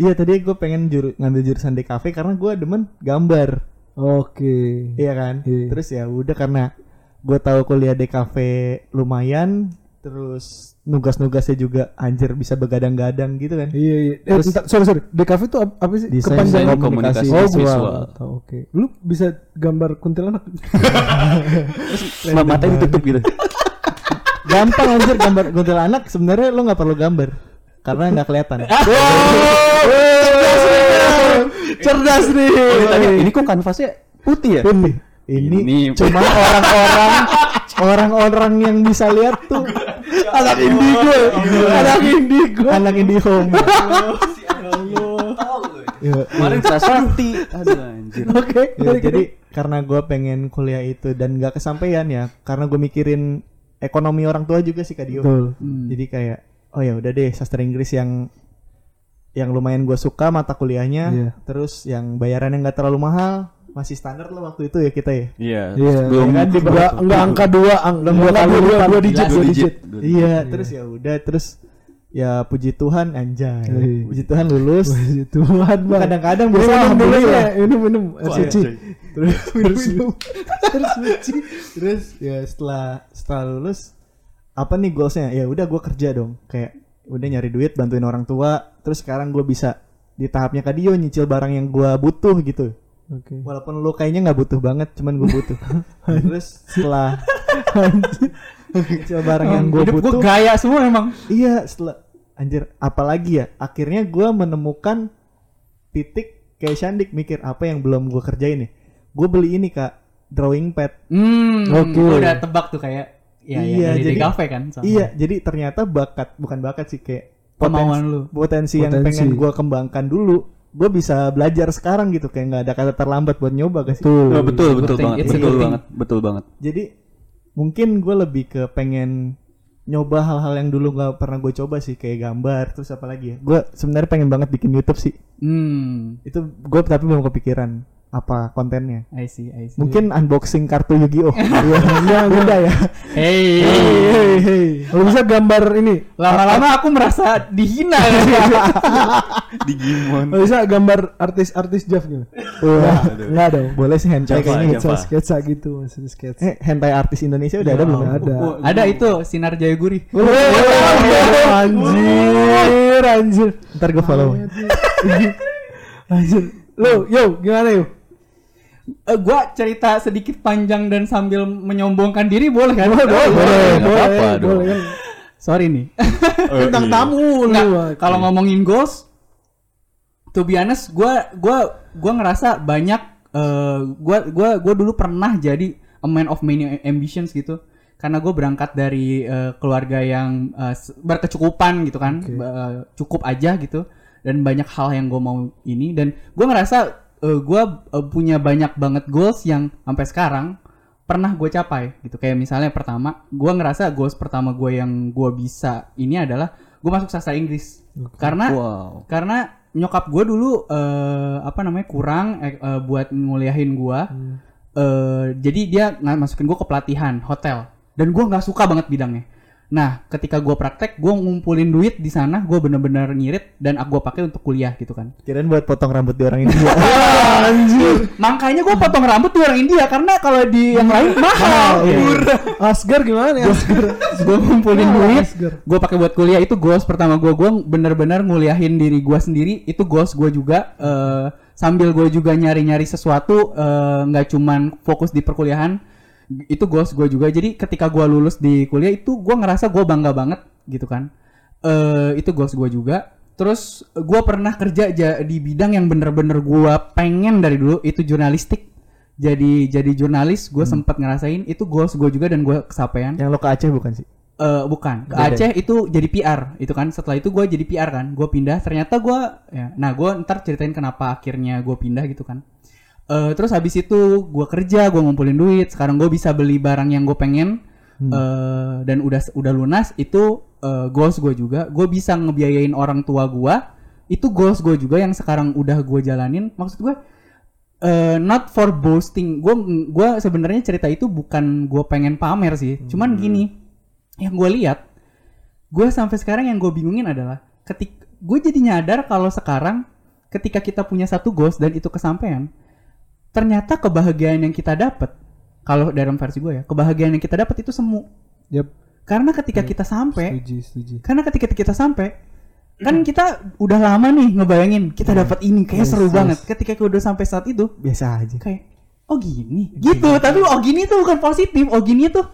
iya tadi gue pengen juru, ngambil jurusan DKV karena gue demen gambar. Oke. Iya kan? Iya. Terus ya udah karena gue tahu kuliah DKV lumayan, terus nugas-nugasnya juga anjir bisa begadang-gadang gitu kan. Iya iya. Eh, Terus- bentar, sorry sorry. DKV itu apa, apa sih? Desain Kepanjangan dan komunikasi Oh, visual. tahu. Oke. Lu bisa gambar kuntilanak? Ma- matanya ditutup gitu Gampang anjir gambar kuntilanak sebenarnya lo nggak perlu gambar karena nggak kelihatan. Cerdas nih. Oh, ditanya, ini kok kanvasnya putih ya Putih. Ini, Ini- cuma orang-orang orang-orang yang bisa lihat tuh Anak indigo. Anak indigo. anak IndiHome. Ya, kemarin Prasasti aduh anjir Oke. Ya, jadi karena gue pengen kuliah itu dan gak kesampaian ya karena gue mikirin ekonomi orang tua juga sih Kak Dio. Betul. Jadi kayak oh ya udah deh sastra Inggris yang yang lumayan gue suka mata kuliahnya, Iya. terus yang bayarannya nggak terlalu mahal, masih standar lah waktu itu ya kita ya. iya Iya. belum kan di Enggak enggak angka dua, ang- Belum enggak dua kali dua, lipat. dua digit, Dua dua digit. digit. Dua Iya, terus ya udah terus ya puji Tuhan anjay. Iya. Puji Tuhan lulus. Puji Tuhan, Bang. Kadang-kadang biasa minum dulu alhamdulillah. ya, minum minum air suci. terus minum terus suci terus ya setelah setelah lulus apa nih goalsnya ya udah gue kerja dong kayak udah nyari duit bantuin orang tua terus sekarang gue bisa di tahapnya Kadio nyicil barang yang gue butuh gitu Oke. walaupun lo kayaknya nggak butuh banget cuman gue butuh terus setelah nyicil barang yang gue Hidup gue butuh gaya semua emang. Iya setelah anjir apalagi ya akhirnya gue menemukan titik kayak Shandik mikir apa yang belum gue kerjain nih gue beli ini kak drawing pad Hmm. Oke. Gua udah tebak tuh kayak ya, Iya, ya, dari jadi- DKV kan. soalnya. iya jadi ternyata bakat bukan bakat sih kayak Kemauan potensi, lu. potensi yang Potensi. pengen gue kembangkan dulu gue bisa belajar sekarang gitu kayak nggak ada kata terlambat buat nyoba gak sih Betul. Oh, betul betul Penting, banget betul thing. banget betul banget jadi mungkin gue lebih ke pengen nyoba hal-hal yang dulu nggak pernah gue coba sih kayak gambar terus apa lagi ya gue sebenarnya pengen banget bikin YouTube sih Hmm. itu gue tapi belum kepikiran apa kontennya I see, I see. mungkin unboxing kartu Yu-Gi-Oh Iya, enggak beda ya Hey. hey hey Kalau bisa gambar ini. Lama-lama aku merasa dihina. Digimon Kalau bisa gambar artis-artis Jav gitu. Wah, enggak dong boleh sih hentai Java, kayaknya Java. Sketsa gitu, maksudnya sketsa. eh hentai artis Indonesia udah ada belum Udah ada. Ada itu Sinar Jayaguri. anjir, anjir. ntar gue follow Anjir. Lu, yo, gimana yuk? Eh, gua cerita sedikit panjang dan sambil menyombongkan diri boleh kan? Boleh, boleh, boleh, apa-apa dong. boleh kan. Sorry nih. Tentang tamu lu. Nggak, kalau ngomongin goals, to be honest, gua gua gua ngerasa banyak eh gua gua gua dulu pernah jadi a man of many ambitions gitu. Karena gue berangkat dari eh, keluarga yang s- berkecukupan gitu kan, Oke. Ba- cukup aja gitu, dan banyak hal yang gue mau ini dan gue ngerasa eh, gua eh, punya banyak banget goals yang sampai sekarang pernah gue capai gitu. Kayak misalnya pertama gua ngerasa goals pertama gue yang gua bisa ini adalah gue masuk sastra Inggris. Karena Wow. karena nyokap gue dulu eh, apa namanya kurang eh, eh, buat nguliahin gue eh jadi dia masukin gue ke pelatihan hotel. Dan gue nggak suka banget bidangnya nah ketika gue praktek gue ngumpulin duit di sana gue bener-bener ngirit dan aku gue pakai untuk kuliah gitu kan. Kirain buat potong rambut di orang India. Anjir. makanya gue potong rambut di orang India karena kalau di yang lain mahal. Asgar gimana ya? Asgar. gue ngumpulin duit gue pakai buat kuliah. Itu goals pertama gue gue bener-bener nguliahin diri gue sendiri. Itu goals gue juga eh, sambil gue juga nyari-nyari sesuatu eh, nggak cuman fokus di perkuliahan itu goals gue juga. Jadi ketika gue lulus di kuliah itu gue ngerasa gue bangga banget gitu kan. Eh itu goals gue juga. Terus gue pernah kerja ja- di bidang yang bener-bener gue pengen dari dulu itu jurnalistik. Jadi jadi jurnalis gue sempat ngerasain itu goals gue juga dan gue kesampaian Yang lo ke Aceh bukan sih? Eh bukan. Ke Beda. Aceh itu jadi PR itu kan. Setelah itu gue jadi PR kan. Gue pindah ternyata gue ya nah gue ntar ceritain kenapa akhirnya gue pindah gitu kan Eh terus habis itu gue kerja gue ngumpulin duit. Sekarang gue bisa beli barang yang gue pengen. Eh dan udah udah lunas itu eh, goals gue juga. Gue bisa ngebiayain orang tua gue itu goals gue juga yang sekarang udah gue jalanin. Maksud gue eh not for boasting. Gue gua sebenarnya cerita itu bukan gue pengen pamer sih. Cuman gini yang gue lihat gue sampai sekarang yang gue bingungin adalah ketik gue jadi nyadar kalau sekarang ketika kita punya satu goals dan itu kesampaian ternyata kebahagiaan yang kita dapat kalau dalam versi gue ya kebahagiaan yang kita dapat itu semu Yap. karena ketika kita sampai Setuju, setuju. karena ketika kita sampai kan kita udah lama nih ngebayangin kita dapat ini kayak Yes, seru yes. banget ketika kita udah sampai saat itu Biasa aja. kayak oh gini gitu tapi oh gini tuh bukan positif oh gini tuh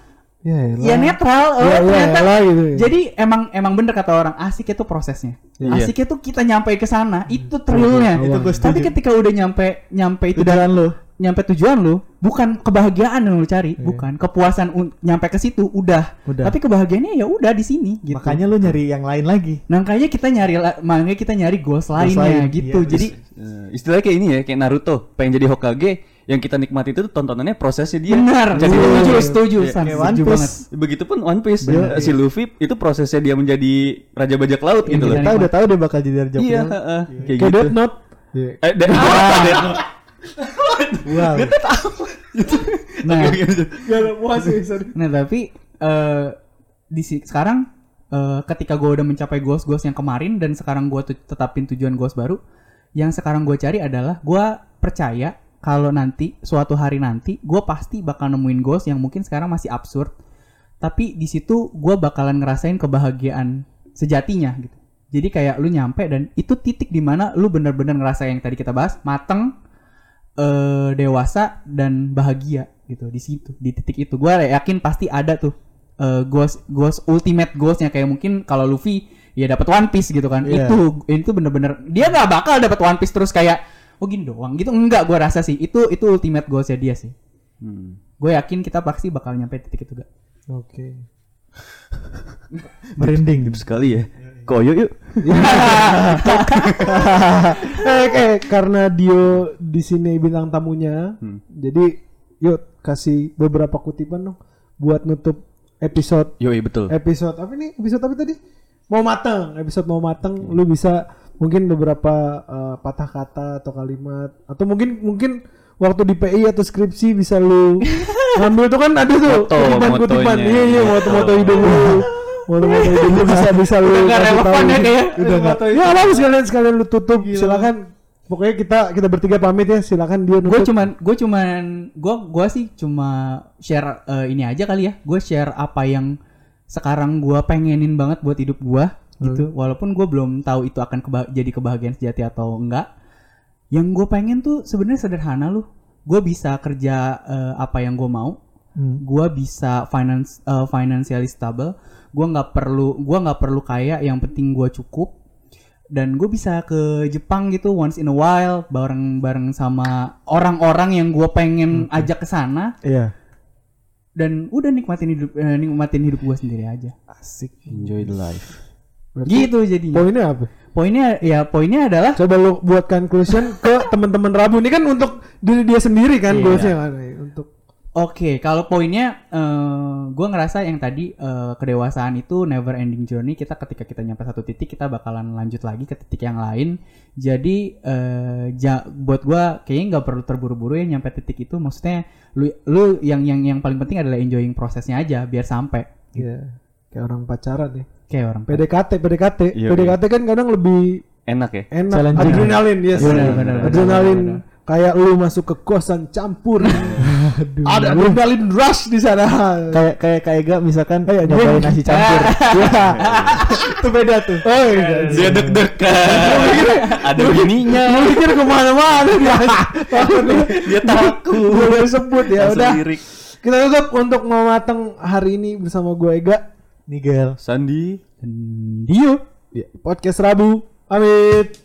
Ya, ya elah. netral Ya, oh, ya, ternyata elah gitu ya. jadi emang emang bener kata orang asik itu prosesnya Iya. asiknya tuh kita nyampe ke sana itu thrillnya Itu gua tapi setuju. ketika udah nyampe nyampe itu Tujuan lo. nyampe tujuan lu bukan kebahagiaan yang lu cari bukan kepuasan un- nyampe ke situ udah. Udah. tapi kebahagiaannya ya udah di sini gitu Makanya lo nyari yang lain lagi. Nah, makanya kita nyari makanya kita nyari goals lainnya lain, gitu iya. jadi Eh, istilahnya kayak ini ya, kayak Naruto, pengen jadi Hokage, yang kita nikmati itu tuh tontonannya prosesnya dia. benar Jadi setuju dia- setuju Iya, setuju One Piece. banget Begitupun One Piece, Bener, Eh, si Luffy itu prosesnya dia menjadi raja bajak laut Yang gitu loh. kita udah tahu dia bakal jadi raja Iya, Pil. heeh, kayak Kayak gitu. Death Note. Iya. Eh, Death Note, Death Note. Wow. nah Gak ada puas sih, sorry. nah tapi eh di sekarang eh, ketika gue udah mencapai goals goals yang kemarin dan sekarang gue tetapin tujuan goals baru yang sekarang gue cari adalah gue percaya kalau nanti suatu hari nanti gue pasti bakal nemuin goals yang mungkin sekarang masih absurd. Tapi di situ gue bakalan ngerasain kebahagiaan sejatinya gitu. Jadi kayak lu nyampe dan itu titik di mana lu bener-bener ngerasa yang tadi kita bahas mateng eh dewasa dan bahagia gitu di situ di titik itu. Gue yakin pasti ada tuh eh, goals goals ultimate goalsnya. Kayak mungkin kalau Luffy ya dapat One Piece gitu kan. Iya. itu itu bener-bener dia nggak bakal dapat One Piece terus kayak oh gini doang gitu enggak gue rasa sih itu itu ultimate goalsnya dia sih Hmm. gue yakin kita pasti bakal nyampe titik itu gak Oke. Merinding. Deep sekali ya. Koyo yuk. eh, eh, karena Dio di sini bintang tamunya, Hmm. jadi yuk kasih beberapa kutipan dong buat nutup episode Yoi betul. episode apa nih episode apa tadi mau mateng episode mau mateng lu bisa mungkin beberapa eh, patah kata atau kalimat atau mungkin mungkin waktu di PI atau skripsi bisa lu ngambil tuh kan ada tuh Moto, kutipan kutipan iya iya moto moto hidup lu. Moto moto hidup lu bisa bisa lu Udah relevan tahu. ya kayaknya. udah nggak. Ya apa sekalian sekalian lu tutup. Silakan. Pokoknya kita kita bertiga pamit ya. Silakan dia gue cuman gue cuman gue gua sih cuma share eh, ini aja kali ya. Gue share apa yang sekarang gue pengenin banget buat hidup gue gitu. Walaupun gue belum tahu itu akan keba- jadi kebahagiaan sejati atau enggak. Yang gue pengen tuh sebenarnya sederhana loh. Gue bisa kerja eh, apa yang gue mau. Hmm. gue bisa finance eh, financially stable. Gue nggak perlu gua nggak perlu kaya yang penting gue cukup. Dan gue bisa ke Jepang gitu once in a while bareng bareng sama orang-orang yang gue pengen ajak ke sana. Iya. dan udah nikmatin hidup eh, nikmatin hidup gue sendiri aja. Asik. Enjoy the life. Berarti gitu jadinya poinnya apa poinnya ya poinnya adalah coba lu buat conclusion ke teman-teman Rabu ini kan untuk diri dia sendiri kan Iya. goalsnya kan untuk Oke, kalau poinnya, eh gue ngerasa yang tadi eh, kedewasaan itu never ending journey. Kita ketika kita nyampe satu titik, kita bakalan lanjut lagi ke titik yang lain. Jadi, eh ja- buat gue kayaknya nggak perlu terburu-buru ya nyampe titik itu. Maksudnya, lu, lu yang yang yang paling penting adalah enjoying prosesnya aja, biar sampai. ya kayak orang pacaran ya. Kayak orang. PDKT, PDKT, Iya, PDKT kan kadang lebih Enak ya. enak. Challenging. Adrenalin, yes. Benar, benar, benar, adrenalin benar, kayak lu masuk ke kosan campur. Ada adrenalin rush di sana. kayak kayak kayak gak misalkan Kayak nyobain nasi campur ya itu beda tuh Oh iya. Dia deg-degan. Ada bininya. Gue pikir ke mana-mana dia. Dia takut. Gue udah sebut ya udah. Kita tutup untuk mematang hari ini bersama gue Ega. Nigel Sandi. Dio. Ya, podcast Rabu. Amit.